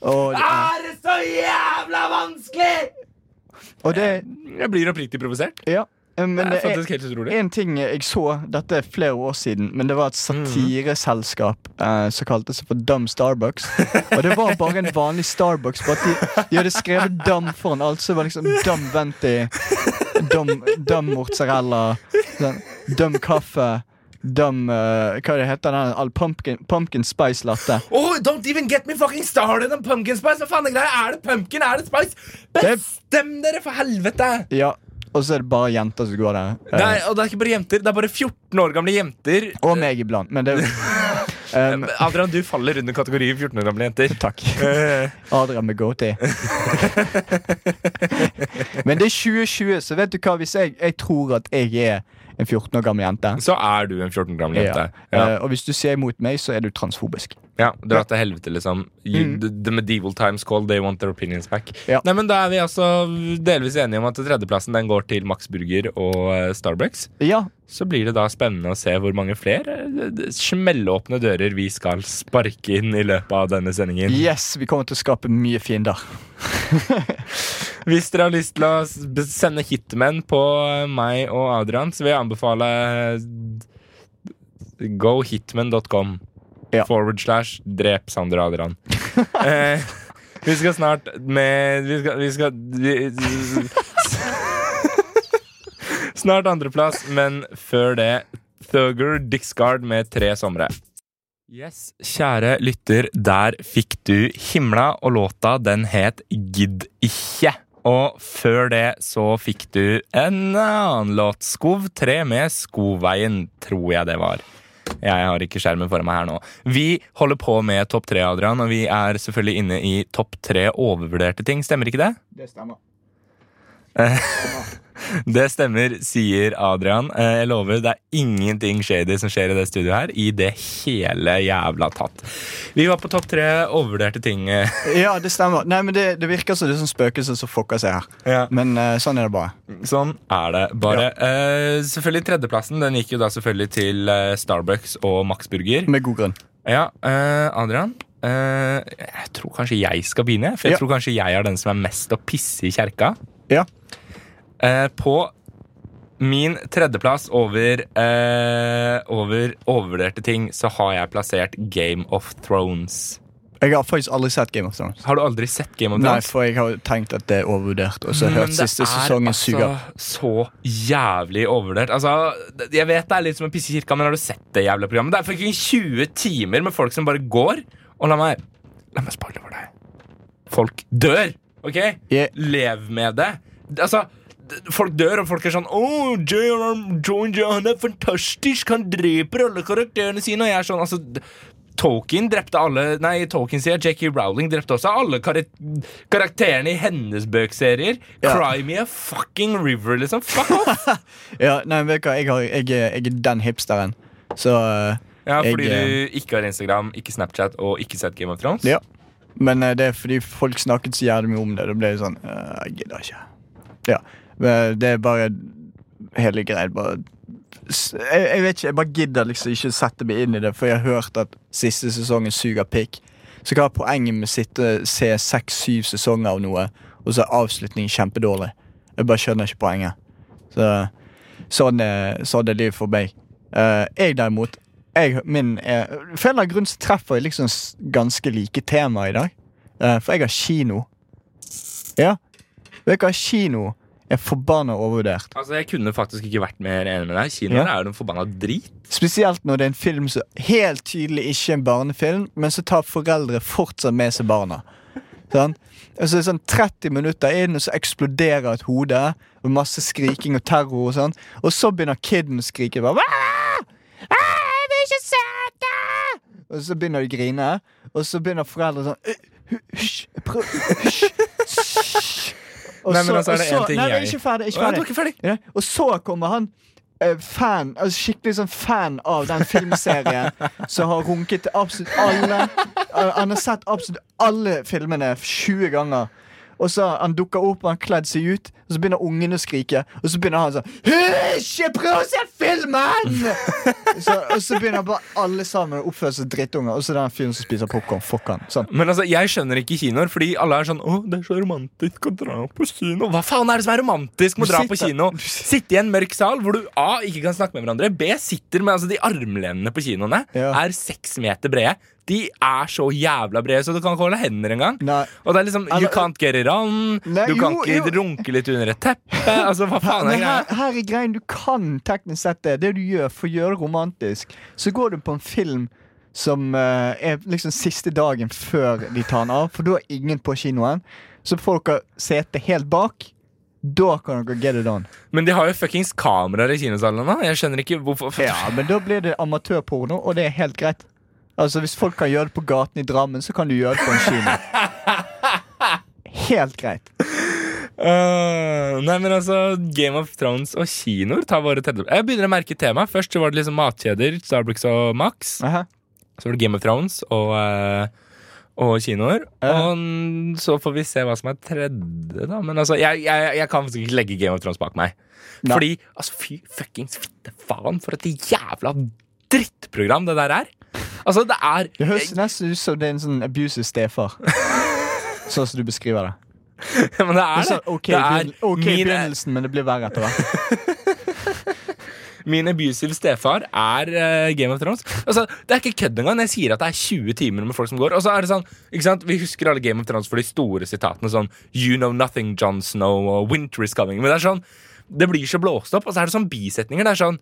Og, Er det så jævla vanskelig?! det Jeg blir oppriktig provosert. Ja. Eh, Men Det er faktisk helt utrolig. en ting jeg så, dette er flere år siden, men det var et satireselskap eh, som kalte seg for Dumb Starbucks. Og det var bare en vanlig Starbucks, bare at de, de hadde skrevet Dumb foran alt. Så det var liksom Dumb Venti, Dumb, dum mozzarella, Dum kaffe, Dumb uh, Hva det heter den? All pumpkin, pumpkin spice latte. Oh, don't even get me fucking started on pumpkin spice! Hva faen er greia? Er det pumpkin? Er det spice? Bestem dere, for helvete! Ja, og så er det bare jenter som går der. Eh, Nei, og det er ikke bare jenter, det er bare 14 år gamle jenter. og meg iblant, men det um, Adrian, du faller under kategorien 14 år gamle jenter. Takk. Eh, Adrian med gåtid. Men det er 2020, så vet du hva? Hvis jeg, jeg tror at jeg er en 14 år gammel jente så er du en 14 år gammel jente. Ja. Ja. Eh, og hvis du ser imot meg, så er du transfobisk. Ja, Dra til helvete, liksom. You, Mm. the, the medieval times call, they want their opinions back. Ja. Nei, men Da er vi altså delvis enige om at tredjeplassen den går til Max Burger og eh, Starbucks. Ja, Så blir det da spennende å se hvor mange flere smellåpne dører vi skal sparke inn i løpet av denne sendingen. yes, vi kommer til å skape mye fiender. Hvis dere har lyst til å sende hitmen på eh, meg og Adrian, så vil jeg anbefale gohitmen.com gohitman.com. Ja. Forward slash drep Sander Adrian. eh, vi skal snart med Vi skal, vi skal vi, Snart andreplass, men før det Thugger Dixgard med Tre somre. Yes, kjære lytter, der fikk du himla, og låta den het Gidd ikke. Og før det så fikk du en annen låt, Skov 3 med Skoveien, tror jeg det var. Jeg har ikke skjermen foran meg her nå. Vi holder på med topp tre, Adrian, og vi er selvfølgelig inne i topp tre overvurderte ting. Stemmer ikke det? Det stemmer. Det stemmer, sier Adrian. Eh, Jeg lover, det er ingenting shady som skjer i det studioet her. I det hele jævla tatt. Vi var på topp tre overvurderte ting. eh. Ja, det stemmer. Nei, men det, det virker som det er sånn spøkelser som fucker seg her. Ja. Men eh, sånn er det bare. Sånn er det bare. Eh, selvfølgelig Tredjeplassen den gikk jo da selvfølgelig til Starbucks og Max Burger. Med god grunn. Ja, Adrian. Uh, jeg tror kanskje jeg skal begynne. For jeg Ja. tror kanskje jeg er den som er mest å pisse i kjerka. Ja. Eh, på min tredjeplass over, eh, over overvurderte ting, så har jeg plassert Game of Thrones. Jeg har faktisk aldri sett Game of Thrones. Har du aldri sett Game of Thrones? Nei, for jeg har tenkt at det er overvurdert, og så hørt Men det siste sesongen altså suger. så jævlig overvurdert. Altså, jeg vet det er litt som en pisse i kirka, men har du sett det jævla programmet? Det er fucking 20 timer med folk som bare går. Og la meg La meg spoile for deg. Folk dør! OK? Yeah. Lev med det. Altså Folk dør, og folk er sånn Oh, J.R.R. John han er fantastisk! Han dreper alle karakterene sine. Og jeg er sånn altså Tolkien drepte alle Nei, Tolkien sier Jackie Rowling drepte også alle kar karakterene i hennes bøkserier. Ja. Cry me a fucking river, liksom. Fuck off! Ja, nei, vet du hva, jeg, har, jeg, jeg er den hipsteren. Så uh, Ja, fordi jeg, du ikke har Instagram, ikke Snapchat og ikke sett Game of Thrones. Ja. Men uh, det er fordi folk snakket så jævlig mye om det. Da ble det sånn uh, Jeg gidder ikke. Ja. Det er bare hele greia. Bare jeg, jeg vet ikke, jeg bare gidder liksom ikke sette meg inn i det, for jeg har hørt at siste sesongen suger pikk. Så hva er poenget med å sitte se seks-syv sesonger av noe, og så er avslutningen kjempedårlig? Jeg bare skjønner ikke poenget. Så sånn er, sånn er livet for meg. Uh, jeg derimot jeg, min er, For en eller annen grunn så treffer jeg liksom ganske like tema i dag. Uh, for jeg har kino. Ja. Vet du hva, kino er forbanna overvurdert. Altså, Jeg kunne faktisk ikke vært mer enig med deg. Kinoer Ja. er jo en forbanna drit. Spesielt når det er en film som helt tydelig ikke er en barnefilm, men så tar foreldre fortsatt med seg barna. Sånn? Og så er det sånn 30 minutter inn, og så eksploderer et hode, og masse skriking og terror og sånn. Og så begynner kiden å skrike. Bare, Aah! Aah, jeg vil ikke se det! Og så begynner de å grine, og så begynner foreldre sånn «Øh, Hysj! prøv- Hysj! Hysj». Og Nei, men altså, er det én ting Nei, jeg- ikke ferdig. Ikke ferdig. du er ikke ferdig. Ja, og så kommer han eh, fan, altså skikkelig sånn fan av den filmserien som har runket til absolutt alle. Han har sett absolutt alle filmene 20 ganger. Og så Han dukker opp, han har kledd seg ut, og så begynner ungene å skrike. Og så begynner han sånn Ikke prøver å se filmen! så, og så begynner bare alle sammen å oppføre seg drittunger, og så den fyren som spiser popkorn. Fuck han. Sånn. Men altså, jeg skjønner ikke kinoer, fordi alle er sånn Å, det er så romantisk å dra på kino. Hva faen er det som er romantisk med å dra dra på kino? Sitte i en mørk sal hvor du A. ikke kan snakke med hverandre, B. sitter med altså, de armlenene på kinoene Ja. er seks meter brede. De er så jævla brede, så du kan ikke holde hender engang. Og det er liksom You can't get it on. Nei, du kan jo, ikke jo. runke litt under et teppe. Altså, hva faen er her, her er greien, du kan teknisk sett det. Det du gjør for å gjøre det romantisk, så går du på en film som uh, er liksom siste dagen før de tar den av, for da er ingen på kinoen. Så får dere sete helt bak. Da kan dere get it on. Men de har jo fuckings kameraer i kinosalene. Jeg skjønner ikke hvorfor. Ja, Men da blir det amatørporno, og det er helt greit. Altså Hvis folk kan gjøre det på gaten i Drammen, så kan du gjøre det på en kino. Helt greit. Øh, nei, men altså Game of Thrones og kinoer tar våre tredje Jeg begynner å merke tema. Først så var det liksom matkjeder, Starbucks og Max. Aha. Så var det Game of Thrones og, uh, og kinoer. -huh. Og så får vi se hva som er tredje, da. Men altså, jeg, jeg, jeg kan faktisk ikke legge Game of Thrones bak meg. Nei. Fordi altså, fy fuckings fitte faen, for et jævla drittprogram det der er. Altså, det er Det høres nesten ut som det er en sånn abusive stefar. Sånn som du beskriver det. Men det er det. ok, det er ok min, begynnelsen, men det blir verre etter hvert. min abusive stefar er uh, Game of Thrones. Altså, det er ikke kødd engang. Jeg sier at det er 20 timer med folk som går. Og så er det sånn, ikke sant? Vi husker alle Game of Thrones for de store sitatene. Sånn You know nothing, Jon Snow, og Winter is coming. Men det er sånn det blir så blåst opp, og så er det sånn bisetninger. Det er sånn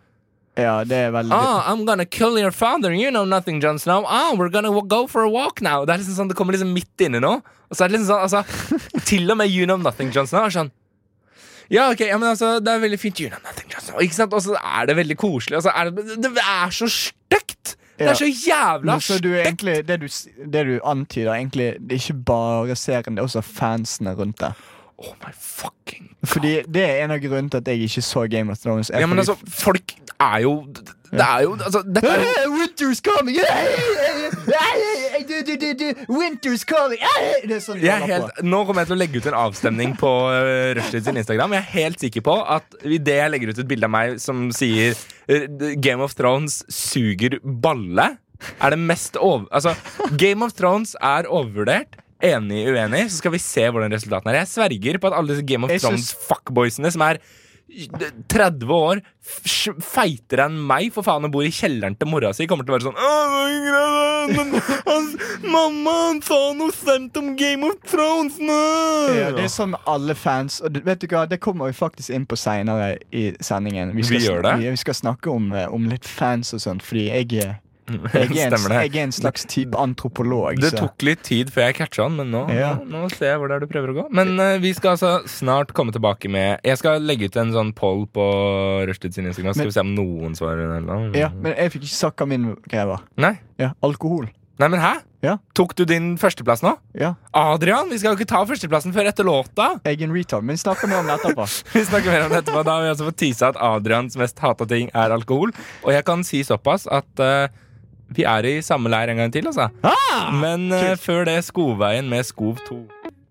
Ja, det er veldig Ah, I'm gonna kill your father. You know nothing, Jon Snow. Ah, we're gonna go for a walk now. Det er liksom sånn, det kommer liksom midt inne nå. Og så er det liksom sånn, altså Til og med You know nothing, Jon Snow er sånn ja, ok, ja, men altså, det er veldig fint. You know nothing, Jon Snow. Ikke sant? Og så er det veldig koselig. Altså, er det, det er så stygt! Det er så jævla så du stygt! egentlig, det, du, det du antyder, egentlig Det er ikke bare serien, det er også fansene rundt det. Oh my fucking God. Fordi Det er en av grunnene til at jeg ikke så Game of Thrones. Ja, men altså, folk er jo Det er jo altså, Dette er jo Winter's coming! Winter's coming! Sånn jeg er helt, nå kommer jeg til å legge ut en avstemning på uh, Rushdie sin Instagram. Jeg er helt sikker på at idet jeg legger ut et bilde av meg som sier uh, Game of Thrones suger balle, er det mest over... Altså, Game of Thrones er overvurdert. Enig, uenig, så skal vi se hvordan resultatene er. Jeg sverger på at alle disse Game of Thrones-fuckboysene som er 30 år, feitere enn meg, for faen, og bor i kjelleren til mora si, kommer til å være sånn «Åh, det er greit, men han, Mamma, han sa noe Sent om Game of Thrones nå! Ja, det er sånn med alle fans. Og vet du hva, det kommer vi faktisk inn på seinere i sendingen. Vi skal? Vi, vi skal snakke om, eh, om litt fans og sånt, fordi jeg, er- jeg, er en, jeg er en slags type antropolog. Det tok litt tid før jeg catcha han, men nå, Ja. nå, nå ser jeg hvor det er du prøver å gå. Men uh, vi skal altså snart komme tilbake med Jeg skal legge ut en sånn poll på Rushtid sin Instagram. Skal Men- vi se om noen svarer. Eller ja, men jeg fikk ikke sagt hva min greie var. Nei. Ja, alkohol. Nei, men hæ? Ja. Tok du din førsteplass nå? Ja, Adrian, vi skal jo ikke ta førsteplassen før etter låta. jeg er en retard, men snakker mer om det etterpå. Vi snakker mer om det etterpå. Da har vi altså fått tisa at Adrians mest hata ting er alkohol. Og jeg kan si såpass at eh, vi er i samme leir en gang til, altså. Men uh, før det Skovveien med Skov 2.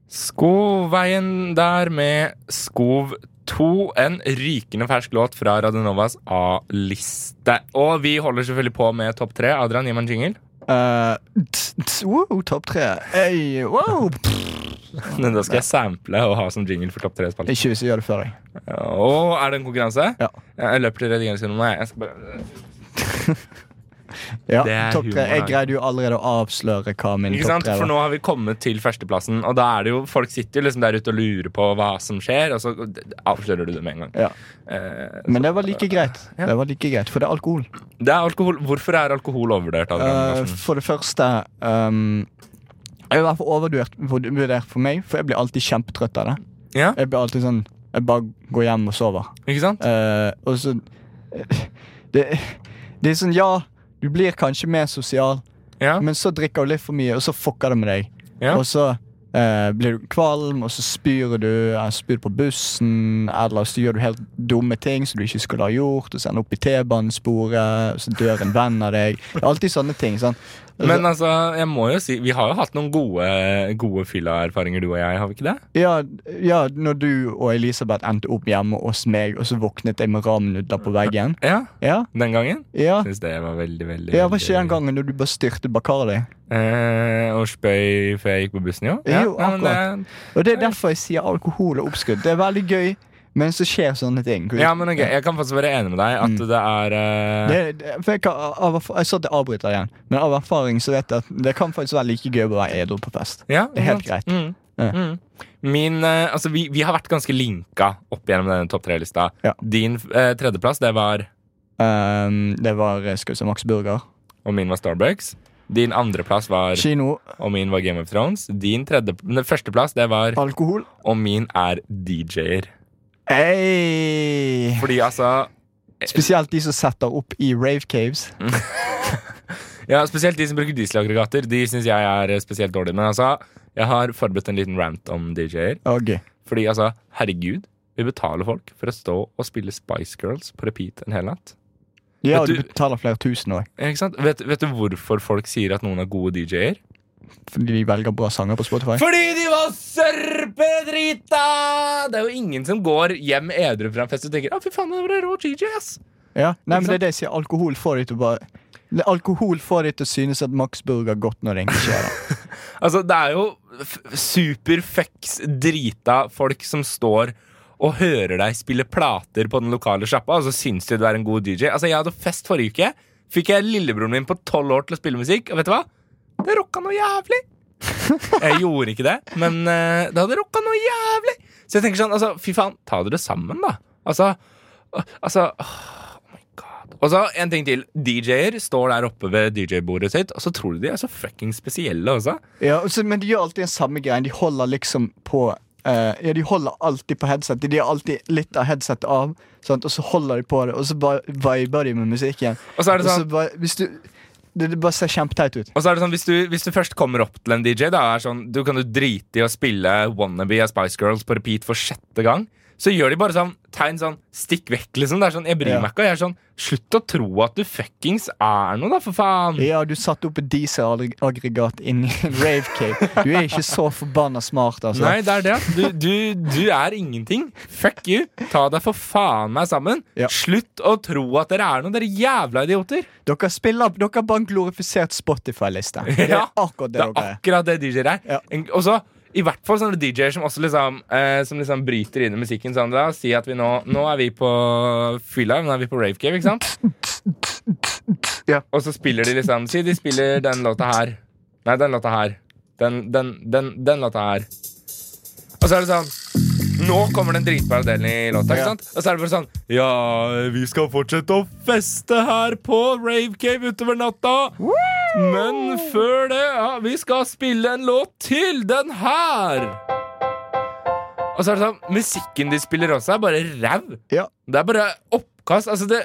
Skovveien der med Skov 2. En rykende fersk låt fra Radionovas A-liste. Og vi holder selvfølgelig på med topp tre. Adrian, gi meg en jingle. Uh, wow, topp tre. Hey, wow. Da skal jeg sample og ha som jingle for topp tre-spalten. Ikke hvis jeg gjør det før deg. Og er det en konkurranse? Ja. Jeg løper til redigeringsrommet. jeg. Jeg skal bare Ja, topp tre. Jeg greide jo allerede å avsløre hva min topp tre var. For nå har vi kommet til førsteplassen, og da er det jo folk sitter jo liksom der ute og lurer på hva som skjer, og så avslører du det med en gang. Ja. Eh, Men det var like greit. Ja. Det var like greit, For det er alkohol. det er alkohol. Hvorfor er alkohol overvurdert? Uh, for det første um, Jeg er i hvert fall overvurdert for meg, for jeg blir alltid kjempetrøtt av det. ja, Jeg blir alltid sånn Jeg bare går hjem og sover. ikke sant? Uh, og så det, det er sånn, ja, du blir kanskje mer sosial, Ja, men så drikker du litt for mye, og så fucker det med deg. ja. Og så eh, blir du kvalm, og så spyr du eh, spyr på bussen, eller så gjør du helt dumme ting som du ikke skulle ha gjort, og så ender opp i T-banesporet, og så dør en venn av deg. Det er alltid sånne ting. sant? Men altså, jeg må jo si Vi har jo hatt noen gode, gode fylla-erfaringer, du og jeg, har vi ikke det? Ja, ja, når du og Elisabeth endte opp hjemme hos meg, og så våknet jeg med ramnudler på veggen. Ja, Ja, Den gangen? ja. Syns det var veldig, veldig Ja, Var ikke den gangen når du bare styrte Bacardi? Eh, og spøy før jeg gikk på bussen, jo. Ja, Jo, ja, Det, akkurat. Og Det er derfor jeg sier alkohol og oppskudd. Det er veldig gøy, men så skjer sånne ting. ja, men ok, Jeg kan faktisk være enig med deg at Mm. det er uh... Det, det, jeg, kan, av, jeg sa at jeg avbryter igjen, men av erfaring så vet jeg at det kan faktisk være like gøy å være edru på fest. ja, det er helt greit. Mm. Ja. Mm. Min, uh, altså vi, vi har vært ganske linka opp gjennom denne topp tre-lista. Ja. Din uh, tredjeplass, det var Um, det var skal vi se, Max Burger. Og min var Starbucks. Din andreplass var Kino. Og min var Game of Thrones. Din tredje, førsteplass, det var Alkohol. Og min er DJ-er. Hey. Fordi altså Spesielt de som setter opp i rave caves. Ja, Spesielt de som bruker dieselaggregater. De syns jeg er eh, spesielt dårlig. Men altså, jeg har forberedt en liten rant om DJ-er. Okay. Fordi altså, herregud, vi betaler folk for å stå og spille Spice Girls på repeat en hel natt. Ja, Vet og du du- betaler flere tusen òg? Vet, vet du hvorfor folk sier at noen er gode DJ-er? Fordi de velger bra sanger på Spotify. Fordi de var sørpedrita! Det er jo ingen som går hjem edru fra en fest og tenker 'Å, fy faen, det var rå DJ', ass. Ja, nei, men det er det jeg sier. Alkohol får deg til å bare Alkohol får deg til å synes at Max Burger er godt når det egentlig er det. Altså, det er jo superfucks drita folk som står og hører deg spille plater på den lokale sjappa, og så syns de du er en god DJ. Altså, Jeg hadde fest forrige uke. Fikk jeg lillebroren min på tolv år til å spille musikk, og vet du hva? Det rocka noe jævlig. Jeg gjorde ikke det, men uh, det hadde rocka noe jævlig. Så jeg tenker sånn, altså, fy faen, ta dere sammen, da. Altså, altså Oh my god. Og så en ting til. DJ-er står der oppe ved DJ-bordet sitt, og så tror du de er så fucking spesielle også. Ja, og så- men de gjør alltid den samme greien. De holder liksom på Uh, Ja, de holder alltid på headsetet. De har alltid litt av headsetet av, sant? og så holder de på det, og så bare viber de med musikken. Og så er det sånn så bare, hvis du det, bare ser kjempeteit ut. Og så er det sånn, hvis du, hvis du først kommer opp til en DJ, da er sånn, du kan du drite i å spille Wannabe av Spice Girls på repeat for sjette gang. Så gjør de bare sånn tegn sånn stikk vekk, liksom. Det er sånn, Jeg bryr Ja. meg ikke. Og jeg er sånn, Slutt å tro at du fuckings er noe, da, for faen. Ja, du satte opp et dieselaggregat inni en rave Cape Du er ikke så forbanna smart, altså. Nei, det er det. Du, du, du er ingenting. Fuck you. Ta deg for faen meg sammen. Ja. Slutt å tro at dere er noe, dere jævla idioter. Dere spiller Dere har bare en glorifisert Spotify-liste. Det er Ja, akkurat det Det er dere er. akkurat det DJ-er er. Ja. Og så i hvert fall sånne DJ-er som også liksom eh, Som liksom bryter inn i musikken. Sånn, da, si at vi nå Nå er vi på fylla, nå er vi på rave cave, ikke sant? Ja. Og så spiller de liksom Si de spiller den låta her. Nei, den låta her. Den, den, den, den låta her. Og så er det sånn Nå kommer den dritbare delen i låta. ikke sant? Og så er det bare sånn Ja, vi skal fortsette å feste her på Rave Cave utover natta. Men før det, ja, vi skal spille en låt til. Den her. Og så er det sånn Musikken de spiller også, er bare ræv. Ja. Det er bare oppkast. Altså, det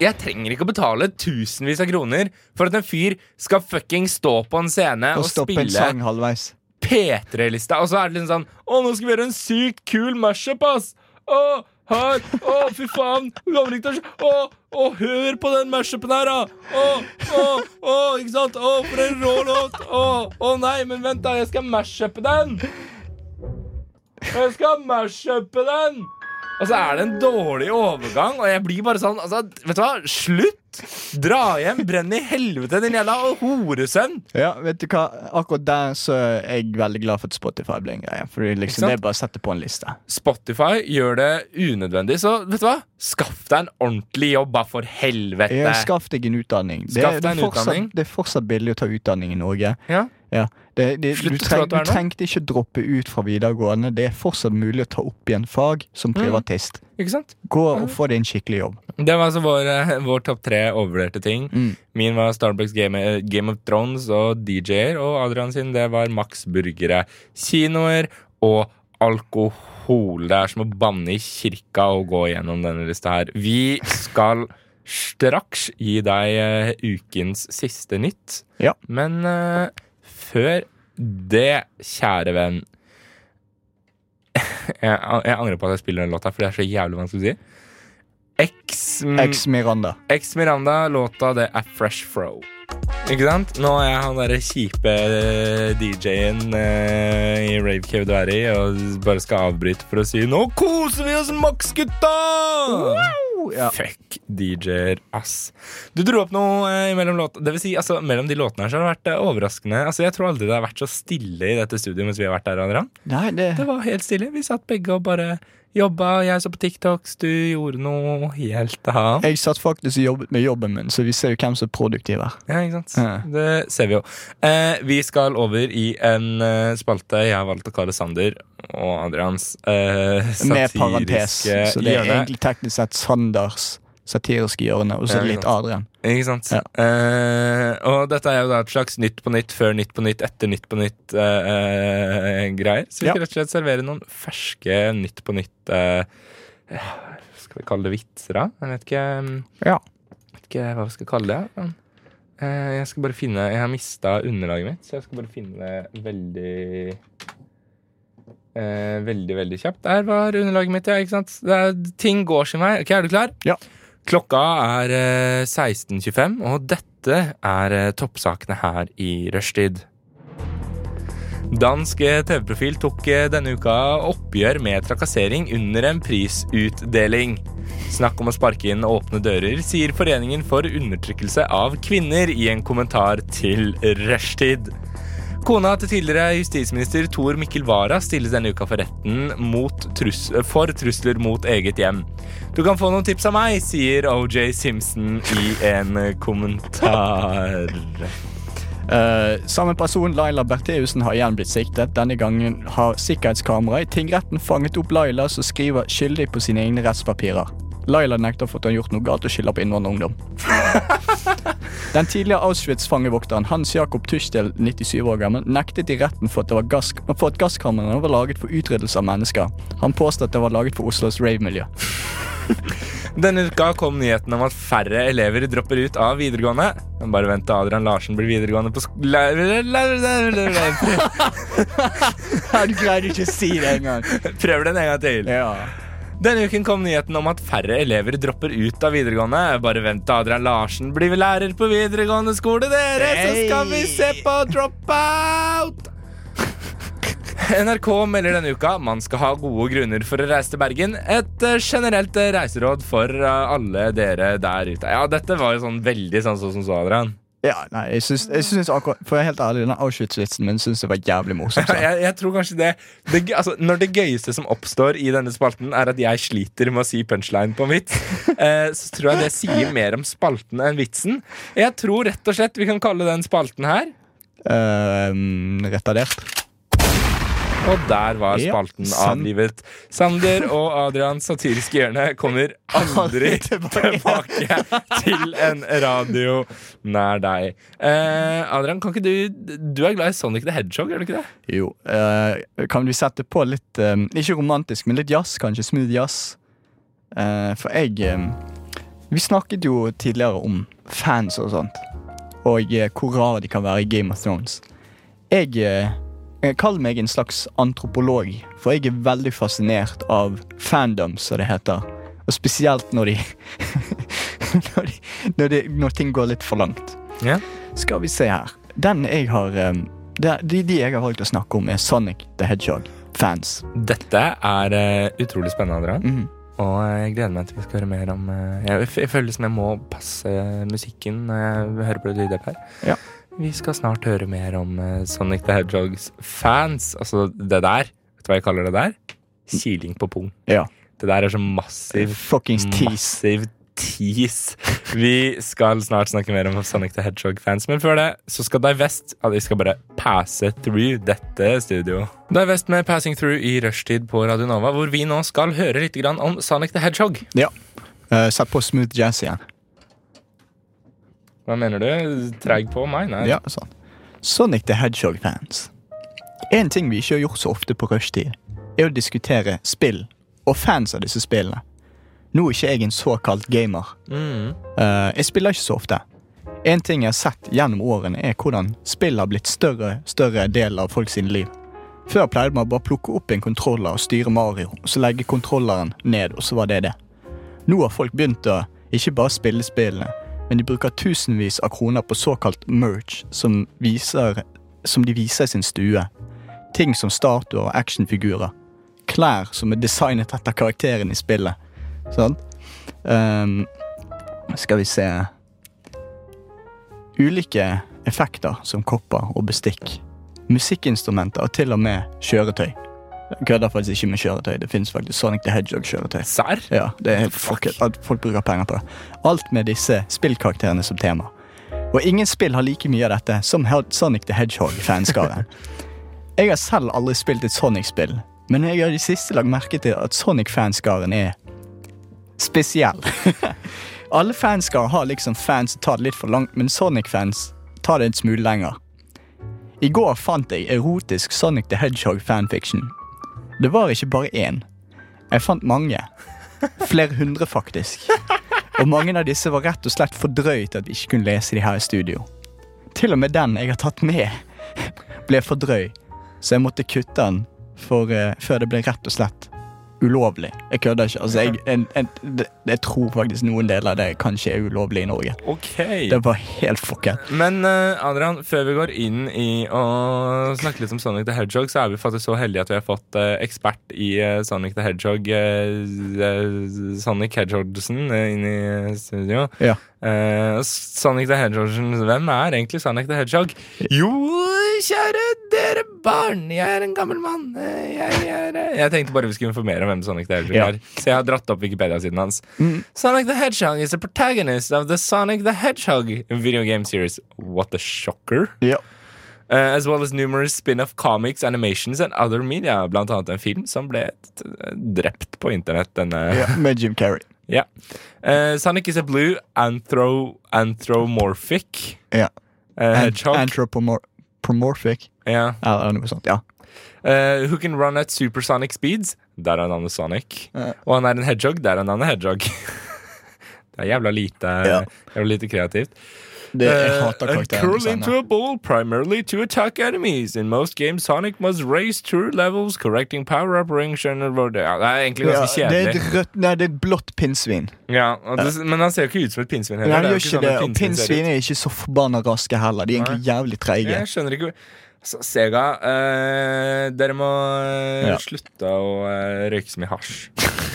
Jeg trenger ikke å betale tusenvis av kroner for at en fyr skal fucking stå på en scene Og og, spille sang halvveis. P3-lista. Og så er det liksom sånn Å, nå skal vi gjøre en sykt kul mashup, ass! Å, her! Å, fy faen! Kommer å skje- Å, å, hør på den mashupen her, da! Å, å, å, ikke sant? Å, for en rå låt! Å, å nei, men vent, da. Jeg skal mashupe den! Jeg skal mashupe den! Og så er det en dårlig overgang, og jeg blir bare sånn altså, Vet du hva? Slutt! Dra hjem! Brenn i helvete, din jævla horesønn! Ja, vet du hva? Akkurat der så er jeg veldig glad for at Spotify ble en greie. For liksom det er bare å sette på en liste. Spotify gjør det unødvendig, så vet du hva? Skaff deg en ordentlig jobb, da, for helvete! Ja, skaff deg en utdanning. Det, Skaff det, deg er en fortsatt, utdanning. det er fortsatt billig å ta utdanning i Norge. Ja. Ja, det, det, du, treng, du trengte ikke droppe ut fra videregående. Det er fortsatt mulig å ta opp igjen fag som Mm. privatist. Ikke sant? Gå og få deg en skikkelig jobb. Det var altså vår, eh, vår topp tre overvurderte ting. Mm. Min var Starbucks Game, eh, Game of Thrones og DJ-er, og Adrian sin det var Max Burgere, kinoer og alkohol. Det er som å banne i kirka og gå gjennom denne lista her. Vi skal straks gi deg eh, ukens siste nytt. Ja. Men eh, før det, kjære venn jeg, jeg angrer på at jeg spiller den låta, for det er så jævlig vanskelig å si. X, Ex Miranda. X Miranda, låta det er Fresh Fro. Ikke sant? Nå er jeg han derre kjipe eh, DJ-en eh, i Rave Cave du er i, og bare skal avbryte for å si 'Nå koser vi oss maks, gutta!' Ja. Fuck DJ-er, ass. Du dro opp noe eh, mellom låtene. Det vil si, altså, mellom de låtene her så har det vært eh, overraskende. Altså, Jeg tror aldri det har vært så stille i dette studioet mens vi har vært der. Adrian. Nei, det Det var helt stille. Vi satt begge og bare jobba. Jeg så på TikToks, du gjorde noe helt annet. Jeg satt faktisk og jobbet med jobben min, så vi ser jo hvem som er produktiv her. Ja, ikke sant? Ja. Det ser vi jo. Eh, vi skal over i en eh, spalte jeg har valgt å kalle Sander og Adrians eh, Med parentes. Så det er egentlig teknisk sett Sanders satiriske hjørnet, og så Ja, litt. Adrian. Ikke sant? Ja. Uh, og dette er jo da et slags Nytt på nytt før Nytt på nytt etter Nytt på nytt-greier. så vi skal rett og slett servere noen ferske Nytt på nytt uh, Skal vi kalle det vitser, da? Jeg vet ikke, mm, Ja. vet ikke hva vi skal kalle det. eh, jeg skal bare finne Jeg har mista underlaget mitt, så jeg skal bare finne det veldig eh, Veldig, veldig kjapt. Der var underlaget mitt, ja. ikke sant? Det er, ting går sin vei. Ok, Er du klar? Ja. Klokka er eh, 16.25, og dette er eh, toppsakene her i rushtid. Dansk eh, TV-profil tok eh, denne uka oppgjør med trakassering under en prisutdeling. Snakk om å sparke inn åpne dører, sier Foreningen for undertrykkelse av kvinner i en kommentar til rushtid. Kona til tidligere justisminister Tor Mikkel Wara stilles denne uka for retten trus for trusler mot eget hjem. Du kan få noen tips av meg, sier OJ Simpson i en kommentar. Uh, samme person, Laila Bertheussen, har igjen blitt siktet. Denne gangen har sikkerhetskamera i tingretten fanget opp Laila, som skriver skyldig på sine egne rettspapirer. Laila nekter for at hun har gjort noe galt og skylder på innvandrerungdom. Den tidligere Auschwitz-fangevokteren Hans Jakob Tuschdel, 97 år gammel, nektet i retten for at, det var gass, for at gasskamrene var laget for utryddelse av mennesker. Han påstod at det var laget for Oslos rave-miljø. Denne uka kom nyheten om at færre elever dropper ut av videregående. Men Bare vent til Adrian Larsen blir videregående på sk... Du greide ikke å si det engang. Prøv den en gang til. Ja. Denne uken kom nyheten om at færre elever dropper ut av videregående. Bare vent til Adrian Larsen blir lærer på videregående skole, dere, så skal vi se på Dropout! NRK melder denne uka man skal ha gode grunner for å reise til Bergen. Et eh, generelt reiseråd for eh, alle dere der ute. Ja, dette var jo sånn veldig sånn som så, Adrian. Ja, nei, jeg syns, jeg syns akkurat For jeg er helt ærlig, den Auschwitz-vitsen min syns jeg var jævlig morsom. så. Jeg, jeg tror kanskje det, det altså, Når det gøyeste som oppstår i denne spalten, er at jeg sliter med å si punchline på en vits, eh, så tror jeg det sier mer om spalten enn vitsen. Jeg tror rett og slett vi kan kalle den spalten her. uh, retardert. Og der var spalten ja, avlivet. Sander og Adrians satiriske hjørne kommer aldri tilbake til en radio nær deg. Eh, Adrian, kan ikke du Du er glad i Sonic the Hedgehog, er du ikke det? Jo, eh, kan vi sette på litt eh, Ikke romantisk, men litt jazz, kanskje. Smooth jazz. Eh, for jeg eh, Vi snakket jo tidligere om fans og sånt. Og eh, hvor rare de kan være i Game of Thrones. Jeg eh, kaller meg en slags antropolog, for jeg er veldig fascinert av fandom, som det heter. Og spesielt når de når, de, når, de, når ting går litt for langt. Ja. Skal vi se her. Den jeg har um, de, de jeg har valgt å snakke om, er Sonic the Hedgehog-fans. Dette er eh, utrolig spennende, Adrian. Mm. Og jeg gleder meg til vi skal høre mer om eh, Jeg, jeg føler som jeg må passe musikken når jeg hører på det lydet her. Ja. Vi skal snart høre mer om eh, Sonic the Hedgehogs fans. Altså det der. Vet du hva jeg kaller det der? Kiling på pung. Ja. Det der er så massiv Fuckings tease. Tease. Vi skal snart snakke mer om Sonic the Hedgehog-fans, men før det så skal Divest at Vi skal bare passe through dette studio. Divest med Passing Through i rushtid på Radio Nova, hvor vi nå skal høre litt om Sonic the Hedgehog. Ja. Uh, Sett på smooth jazz igjen. Hva mener du? Treig på meg? Nei. Ja, sånn. Sonic the Hedgehog-fans. En ting vi ikke har gjort så ofte på rushtid, er å diskutere spill og fans av disse spillene. Nå er ikke jeg en såkalt gamer. Mm. Uh, jeg spiller ikke så ofte. En ting jeg har sett gjennom årene, er hvordan spill har blitt større større del av folk sine liv. Før pleide man bare å plukke opp en kontroller og styre Mario, og så legge kontrolleren ned, og så var det det. Nå har folk begynt å ikke bare spille spillene, men de bruker tusenvis av kroner på såkalt merch, som, viser, som de viser i sin stue. Ting som statuer og actionfigurer. Klær som er designet etter karakteren i spillet. Sånn. Um, skal vi se Ulike effekter som kopper og bestikk. Musikkinstrumenter og til og med kjøretøy. Jeg kødder faktisk ikke med kjøretøy. Det fins faktisk Sonic the Hedgehog-kjøretøy. Serr? Ja, det er helt fucket at folk bruker penger på det. Alt med disse spillkarakterene som tema. Og ingen spill har like mye av dette som Sonic the Hedgehog-fanskaren. Jeg har selv aldri spilt et Sonic-spill, men jeg har i siste lagt merke til at Sonic-fanskaren er spesiell. Alle fanskar har liksom fans som tar det litt for langt, men Sonic-fans tar det en smule lenger. I går fant jeg erotisk Sonic the Hedgehog-fanfiction. Det var ikke bare én. Jeg fant mange. Flere hundre, faktisk. Og mange av disse var rett og slett for drøyt at vi ikke kunne lese de her i studio. Til og med den jeg har tatt med, ble for drøy, så jeg måtte kutte den for, uh, før det ble rett og slett ulovlig. Jeg kødder ikke. Altså, jeg, en, en, jeg tror faktisk noen deler av det kanskje er ulovlig i Norge. Okay. Det var helt fucket. Men eh, Adrian, før vi går inn i å snakke litt om Sonic the Hedgehog, så er vi faktisk så heldige at vi har fått eh, ekspert i eh, Sonic the Hedgehog, eh, eh, Sonic Hedgehogsen, inn i studio. Ja. Eh, Sonic the Hedgehogsen, hvem er egentlig Sonic the Hedgehog? Jo, kjære dere barn, jeg er en gammel mann. Eh, Jeg, er, eh, jeg tenkte bare vi skulle informere om hvem Sonic the Hedgehog Ja. er. Så jeg har dratt opp Wikipedia-siden hans. Mm. Sonic the Hedgehog is a protagonist of the Sonic the Hedgehog video game series. What a shocker. Ja. Uh, as well as numerous spin-off comics, animations and other media. Blant annet en film som ble drept på internett. Denne. ja. Med Jim Carrey. Ja. Uh, Sonic is a blue anthro anthropomorphic Ja. uh, Ant- Anthropomorphic. ja. Eller noe sånt. Ja. Uh, who can run at supersonic speeds. Der er navnet Sonic. Ja. Og han er en hedgehog. Der er navnet Hedgehog. det er jævla lite, Ja. jævla lite kreativt. Det, jeg Uh, hater and karakteren. curl designet. into a ball primarily to attack enemies. In most games, Sonic must race through levels, correcting power-up rings Det er egentlig Ja, kjedelig. det er et rødt Nei, det er blått pinnsvin. Ja, det, men han ser jo ikke ut som et pinnsvin heller. han Det ikke sånn det, og pinnsvin er ikke så forbanna raske heller. De er egentlig jævlig treige. Jeg skjønner ikke Så, Sega, uh, dere må eh, Ja. slutte å uh, røyke så mye hasj.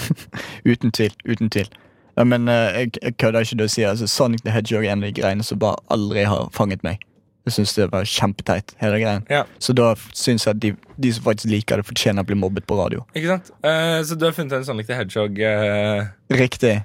Uten tvil. Uten tvil. Ja, men eh, jeg, jeg kødder ikke det å si altså, Sonic the Hedgehog er en av de greiene som bare aldri har fanget meg. Jeg syns det var kjempeteit, hele greien. Ja. Så da syns jeg at de, de som faktisk liker det, fortjener å bli mobbet på radio. Ikke sant? Uh, så du har funnet en Sonic the Hedgehog Uh... Riktig.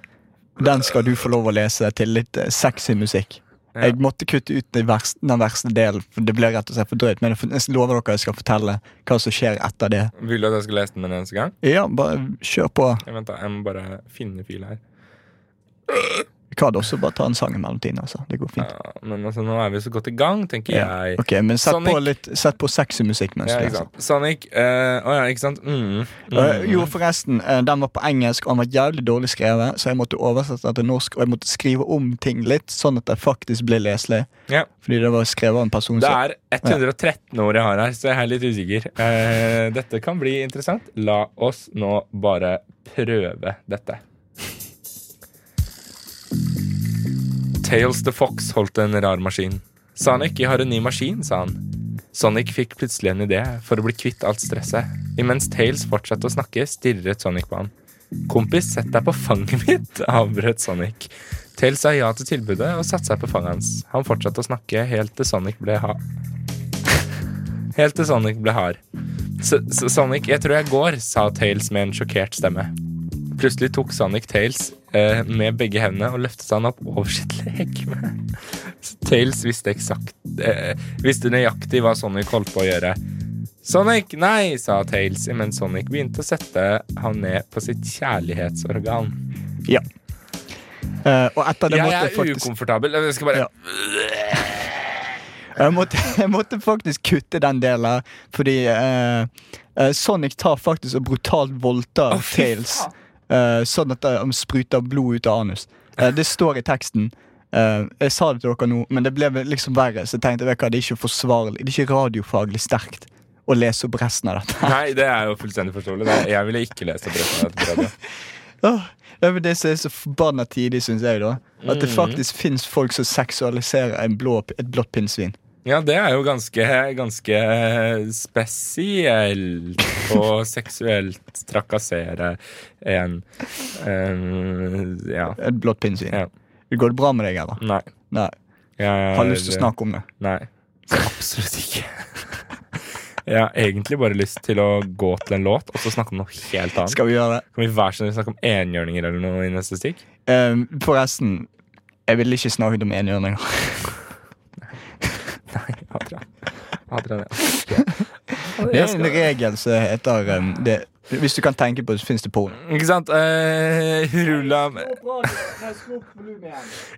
Den skal du få lov å lese til litt sexy musikk. Ja. Jeg måtte kutte ut den verste, den verste delen, for det ble rett og slett for drøyt. Men jeg jeg lover dere jeg skal fortelle hva som skjer etter det. Vil du at jeg skal lese den en eneste gang? Ja, bare kjør på. Jeg, venter, jeg må bare finne fil her. Vi kan også bare ta en sang i mellomtiden. Altså. Det går fint. Ja, men altså, nå er vi så godt i gang, tenker Ja. jeg. Ok, Men sett Sonic- på litt Sett på sexy musikk mens Ja, ikke sant. Sonic eh, Å ja, ikke sant? Mm. Mm. Uh, jo, forresten, Uh, den var på engelsk, og den var jævlig dårlig skrevet, så jeg måtte oversette den til norsk, og jeg måtte skrive om ting litt, sånn at det faktisk ble leselig. Ja. Fordi det var skrevet av en person Det er 113 år jeg har her, så jeg er litt usikker. Dette kan bli interessant. La oss nå bare prøve dette. Tails the Fox holdt en rar maskin. Sonic, jeg har en ny maskin, sa han. Sonic fikk plutselig en idé for å bli kvitt alt stresset. Imens Tails fortsatte å snakke, stirret Sonic på han. Kompis, sett deg på fanget mitt, avbrøt Sonic. Tails sa ja til tilbudet og satte seg på fanget hans. Han fortsatte å snakke helt til Sonic ble ha... Helt til Sonic ble hard. S S Sonic, jeg tror jeg går, sa Tails med en sjokkert stemme. Plutselig tok Sonic Tails eh, med begge hendene og løftet han opp over sitt legeme. Tails visste eksakt eh, Visste nøyaktig hva Sonic holdt på å gjøre. Sonic, nei, sa Tails imens Sonic begynte å sette han ned på sitt kjærlighetsorgan. Ja. Eh, og etter det Jeg måtte er jeg er ukomfortabel. Jeg skal bare Ja. jeg måtte, jeg måtte faktisk kutte den delen, fordi eh, Sonic tar faktisk og brutalt voldtar oh, Tails. faen. Eh, sånn at det um, spruter blod ut av anus. Eh, det står i teksten. Eh, jeg sa det til dere nå, men det ble liksom verre. Så jeg tenkte hva, det er ikke forsvarlig Det er ikke radiofaglig sterkt å lese opp resten av dette. Nei, det er jo fullstendig forståelig. Jeg ville ikke lest opp resten av dette. det er vel det som er så forbanna tidlig, syns jeg. da At det Mhm. faktisk fins folk som seksualiserer en blå, et blått pinnsvin. Ja, det er jo ganske, ganske spesielt å seksuelt trakassere en en Ja. Et blått pinnsvin. Ja. Går det bra med deg, eller? Nei. Nei. Jeg, Har lyst til å snakke om det. Nei. Absolutt ikke. Jeg har egentlig bare lyst til å gå til en låt og så snakke om noe helt annet. Skal vi gjøre det? Kan vi hver sin snakke om enhjørninger eller noe i neste stikk? Um, forresten, jeg ville ikke snakket om enhjørninger. Nei, Adrian. Det er en regel som heter um, det, Hvis du kan tenke på det, så fins det porno. Ikke sant? Uh, Hurula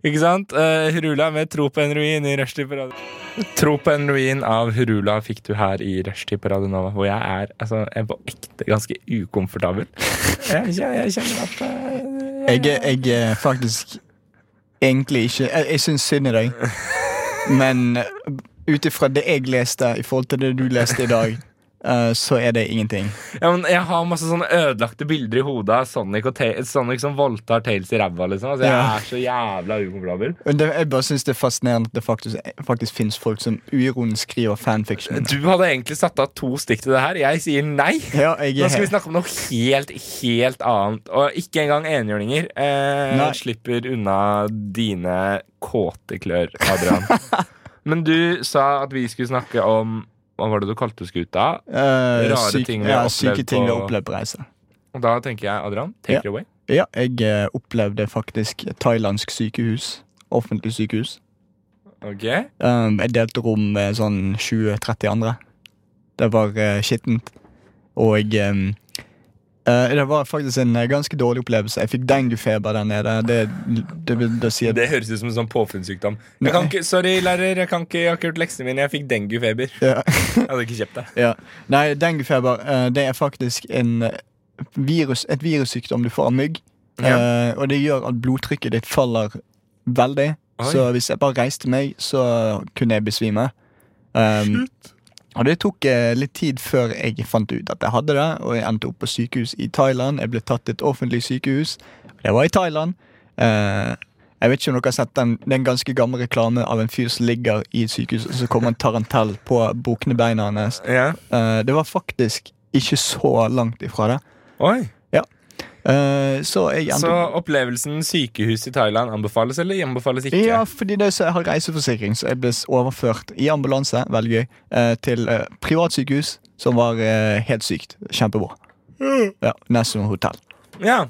Ikke sant? Uh, Hurula med 'Tro på en ruin' i Rushtid på radio. 'Tro på en ruin' av Hurula fikk du her i Rushtid på Radio Nova. Hvor jeg er altså, jeg er på ekte ganske ukomfortabel. Jeg, jeg, kjenner at eh, Jeg, jeg er faktisk egentlig ikke Jeg, jeg syns synd i deg, men ut ifra det jeg leste i forhold til det du leste i dag, eh, så er det ingenting. ja, men Jeg har masse sånne ødelagte bilder i hodet av Sonic, Sonic som voldtar Tails i ræva. Liksom. Altså, jeg Ja. er så jævla ukomfortabel. Jeg bare syns det er fascinerende at det faktisk, faktisk fins folk som uironisk skriver fanfiction. Du hadde egentlig satt av to stikk til det her. Jeg sier nei. Ja, jeg Nå skal vi snakke om noe helt, helt annet. Og ikke engang enhjørninger eh, slipper unna dine kåte klør, Adrian. Men du sa at vi skulle snakke om Hva var det du kalte skuta? eh, rare syk- ting vi har ja, opplevd syke ting vi har på- opplevd på reise. Og da tenker jeg, Adrian, take Ja. it away. Ja, jeg eh, opplevde faktisk thailandsk sykehus. Offentlig sykehus. Ok Um, jeg delte rom med sånn 20-30 andre. Det var uh, skittent. Og um, eh, det var faktisk en uh, ganske dårlig opplevelse. Jeg fikk denguefeber der nede. Det, det det, da si Det høres ut som en sånn påfunnssykdom. Sorry, lærer, jeg, kan ikke, jeg har ikke gjort leksene mine. Jeg fikk denguefeber. ja, Jeg hadde ikke kjøpt det. ja. Nei, denguefeber uh, det er faktisk en virus, et virussykdom du får av mygg. Eh, og det gjør at blodtrykket ditt faller veldig. Oi. Så hvis jeg bare reiste meg, så kunne jeg besvime. Um, og det tok eh, litt tid før jeg fant ut at jeg hadde det, og jeg endte opp på sykehus i Thailand. Jeg ble tatt til et offentlig sykehus. Det var i Thailand. Eh, jeg vet ikke om dere har sett den, er ganske gamle reklame av en fyr som ligger i et sykehus, og så kommer en tarantell på bukne beina hans. Ja. Eh, det var faktisk ikke så langt ifra det. Oi. Eh, så Så opplevelsen sykehus i Thailand anbefales eller anbefales ikke? Ja, fordi det så jeg har reiseforsikring, så jeg ble overført i ambulanse, veldig gøy, eh, til eh, privatsykehus, som var helt sykt. Kjempebra. Ja, Nesten hotell. Ja.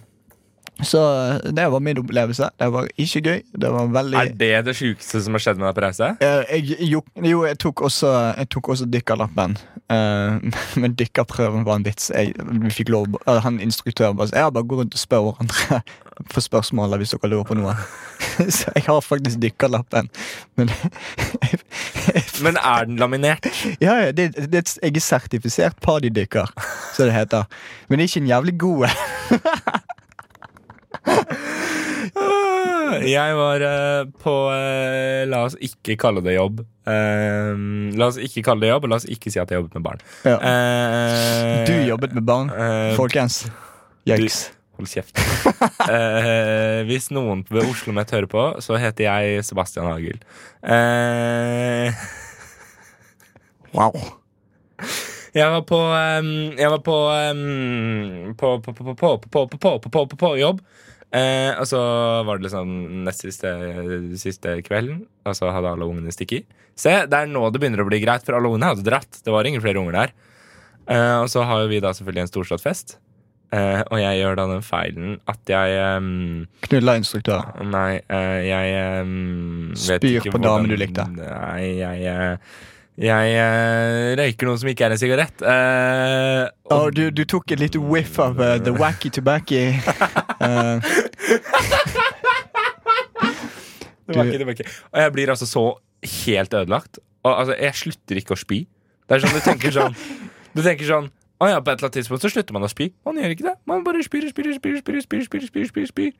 Så det var min opplevelse. Det var ikke gøy. Det var veldig Er det det sjukeste som har skjedd med deg på reise? Eh, jeg, jo, jo, jeg tok også, jeg tok også dykkerlappen. Uh, men dykkerprøven var en vits. Jeg, vi fikk lov, uh, han Instruktøren bare sa har bare gå rundt og spør hverandre for spørsmål hvis dere lurer på noe. Så jeg har faktisk dykkerlappen. Men Men er den laminert? ja, ja, det, det, jeg er sertifisert partydykker, som det heter. Men det er ikke en jævlig god Ah, Jeg var eh, på eh, La oss ikke kalle det jobb. Uh, la oss ikke kalle det jobb, og la oss ikke si at jeg jobbet med barn. ja. Uh, Du jobbet med barn, uh, folkens. Yikes. Hold kjeft. Eh, hvis noen ved Oslo Met hører på, så heter jeg Sebastian Hagel. Eh, Wow. jeg var på ehm, Jeg var på ehm, på, på, på, på, på, på, på, på, på, på, på, på jobb. Eh, og så var det liksom nest siste, siste kvelden, og så hadde alle ungene stikket. Se, det er nå det begynner å bli greit, for alle ungene hadde dratt. Det var ingen flere unger der. Eh, og så har jo vi da selvfølgelig en storslått fest. Eh, og jeg gjør da den feilen at jeg um, Knulla instruktør. Nei, eh, jeg um, Spyr på damen du likte. Nei, jeg eh, jeg uh, røyker noe som ikke er en sigarett. Uh, og... oh, du, du tok et lite whiff av uh, the wacky tobacco. Eh, det var ikke, det var ikke. Og jeg blir altså så helt ødelagt. Og altså, jeg slutter ikke å spy. Det er sånn, Du tenker sånn Du tenker sånn Å ja, på et eller annet tidspunkt så slutter man å spy. Man gjør ikke det. Man bare spyr, spyr, spyr, spyr, spyr, spyr, spyr, spyr, spyr.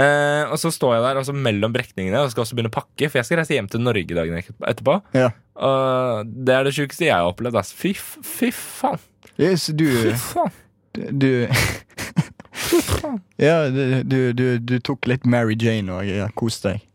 Eh, og så står jeg der altså mellom brekningene og skal også begynne å pakke, for jeg skal reise hjem til Norge dagen etterpå. Ja. Og det er det sjukeste jeg har opplevd. Fy, fy faen. Yes, du Fy faen. Du. Ja, du, du, du, tok litt Mary Jane og ja, koste deg.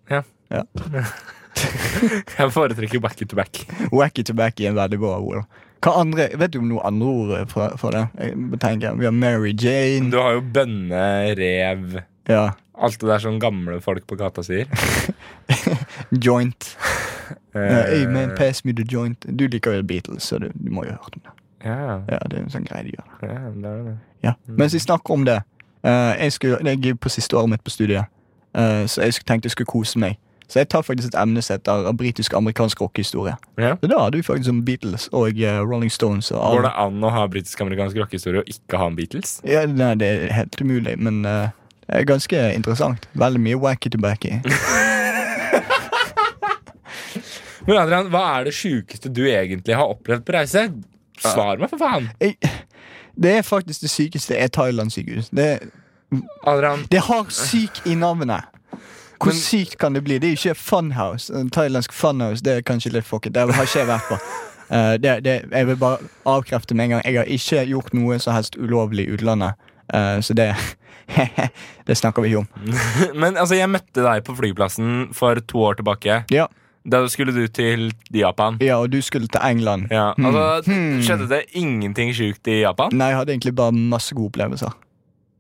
Jeg foretrekker wacky to back. Wacky to back er en veldig bra ord. Hva andre, Vet du om noen andre ord for, for det? Jeg tenker, Vi har Mary Jane. Du har jo bønne, rev Ja. Alt det der som gamle folk på gata sier. Joint. uh, hey man, pass me the joint. Du liker jo Beatles, så du, du må jo ha hørt om det. Ja, Ja, det er en sånn greie de gjør. ja, det er det. Ja. Mens vi snakker om det uh, jeg, skulle, jeg er på siste året mitt på studiet, uh, så jeg tenkte jeg skulle kose meg. Så jeg tar faktisk et emne som heter britisk-amerikansk rockehistorie. Ja. Så Da hadde vi faktisk om Beatles og uh, Rolling Stones. Og Går det an å ha britisk-amerikansk rockehistorie og ikke ha en Beatles? Ja, nei, det er helt umulig, men uh, det er ganske interessant. Veldig mye wacky tobacco. Men Adrian, hva er det sjukeste du egentlig har opplevd på reise? Svar meg, for faen! Jeg- Det er faktisk det sykeste er Thailand-sykehus. Det, Adrian, det har syk i navnet. Hvor Men- sykt kan det bli? Det er jo ikke funhouse. En thailandsk funhouse det er kanskje litt fucket. Det har ikke jeg vært på. Uh, det, det, jeg vil bare avkrefte med en gang. Jeg har ikke gjort noe som helst ulovlig i utlandet. Uh, så det Det snakker vi ikke om. Men altså, jeg møtte deg på flyplassen for to år tilbake. Ja, Da skulle du til Japan. ja og du skulle til England. Ja, altså, Hmm. Skjedde det ingenting sjukt i Japan? Nei, jeg hadde egentlig bare masse gode opplevelser.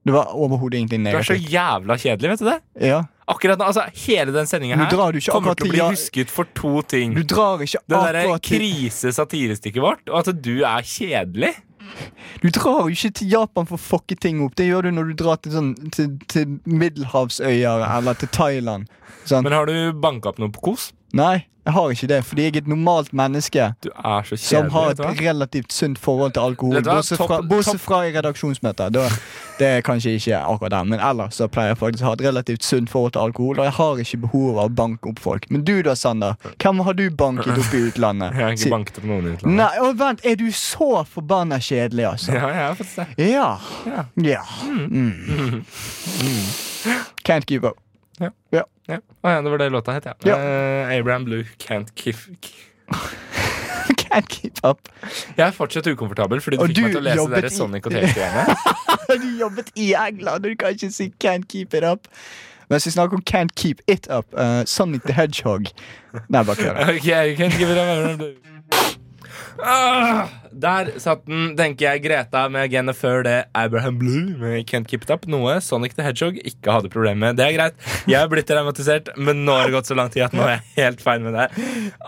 Det var overhodet ingenting Du er så jævla kjedelig, vet du det? Ja. Akkurat nå, altså, Hele den sendinga her kommer til å bli husket for to ting. Du drar ikke Det derre krise-satirestykket vårt, og at du er kjedelig. Du drar jo ikke til Japan for å fucke ting opp. Det gjør du når du drar til, sånn, til, til Middelhavsøyer eller til Thailand. Sånn. Men har du banka opp noe på kos? Nei, jeg har ikke det, fordi jeg er et normalt menneske Du er så kjedelig som har et relativt sunt forhold til alkohol. Bortsett fra, bortsett fra i redaksjonsmøter. Da, det er kanskje ikke akkurat den, men ellers så pleier jeg faktisk å ha et relativt sunt forhold til alkohol, og jeg har ikke behov av å banke opp folk. Men du da, Sander? Hvem har du banket opp i utlandet? Jeg har ikke banket opp noen i utlandet. Nei, å, vent, er du så forbanna kjedelig, altså? Ja, jeg har faktisk det. Ja. Ja. Ja. Mm. Can't give up. Ja. Ja. Ja. Oh, ja, det var det låta het, ja. Eh, Abraham Blue Can't Kiff Can't keep up. Jeg er fortsatt ukomfortabel fordi du Og fikk meg til å lese dere Sonic og T-greiene. Du jobbet i England, og du kan ikke si 'can't keep it up'. Mens vi snakker om 'can't keep it up', uh, Sonic the Hedgehog Nei, bare kødder. Ok, you can't give it up. Ah, der satt den, tenker jeg, Greta med genet før det Abraham Blue med Can't Keep It Up. Noe Sonic the Hedgehog ikke hadde problemer med. Det er greit. Jeg er blitt traumatisert, men nå har det gått så lang tid at nå er jeg helt feil med det.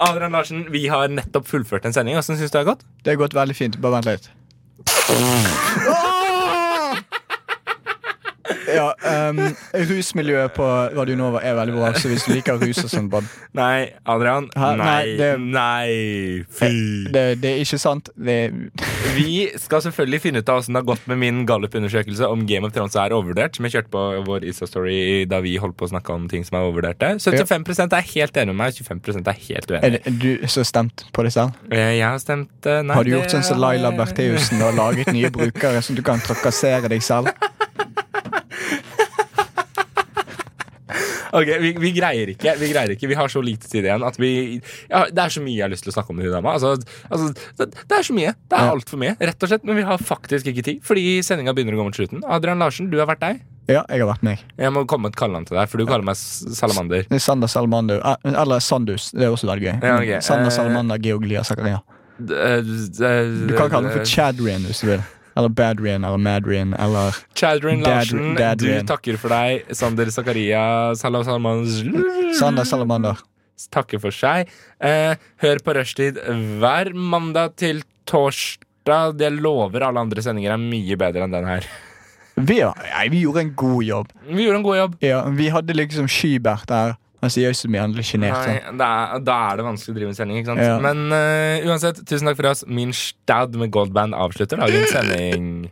Adrian Larsen, vi har nettopp fullført en sending. Åssen syns du det har gått? Det har gått veldig fint. Bare vent litt. Ja, um, Rusmiljøet på Radio Nova er veldig bra, så hvis du liker rus og sånn, Nei, Adrian. Hæ? Nei. Nei, det- Nei. Fy. det, det er ikke sant. Det er Vi skal selvfølgelig finne ut av hvordan det har gått med min Gallup-undersøkelse om Game of Thrones er overvurdert. Som jeg kjørte på vår Insta-story da vi holdt på å snakke om ting som er overvurderte. 75% er helt enig med meg, 25% er helt Er uenig. det du som har stemt på det selv? Eh, Jeg har stemt eh, nei. Har du gjort sånn som Laila Bertheussen og laget nye brukere, så du kan trakassere deg selv? Ok, vi, vi greier ikke. Vi greier ikke Vi har så lite tid igjen at vi ja, Det er så mye jeg har lyst til å snakke om med hun dama. Altså, altså, det, det er så mye. Det er altfor mye, rett og slett. Men vi har faktisk ikke tid, fordi sendinga begynner å gå mot slutten. Adrian Larsen, du har vært deg. Ja, jeg har vært meg. Jeg må komme et kallenavn til deg, for du kaller meg Salamander. Er Sander Salamander. eh, Eller Sandus. Det er også veldig gøy. Ja, okay. Sander Eh, Salamander Georglia Zakaria. Eh, Du kan kalle meg for Chadrian hvis du vil. Eller Badrian eller Madrian eller Chadrian Larsen, Dadrian. du takker for deg. Sander Zakaria Salam Salamander Sander Salamander. takker for seg. Eh, hør på Rushtid hver mandag til torsdag. Jeg lover alle andre sendinger er mye bedre enn den her. Vi, ja, vi gjorde en god jobb. Vi gjorde en god jobb. Ja, vi hadde liksom Skybert der. Han sier jo så mye, han blir sjenert. Sånn. da, er det vanskelig å drive en sending. ikke sant? Ja. Men uh, uansett, tusen takk for oss. Min stad med Goldband avslutter dagens sending.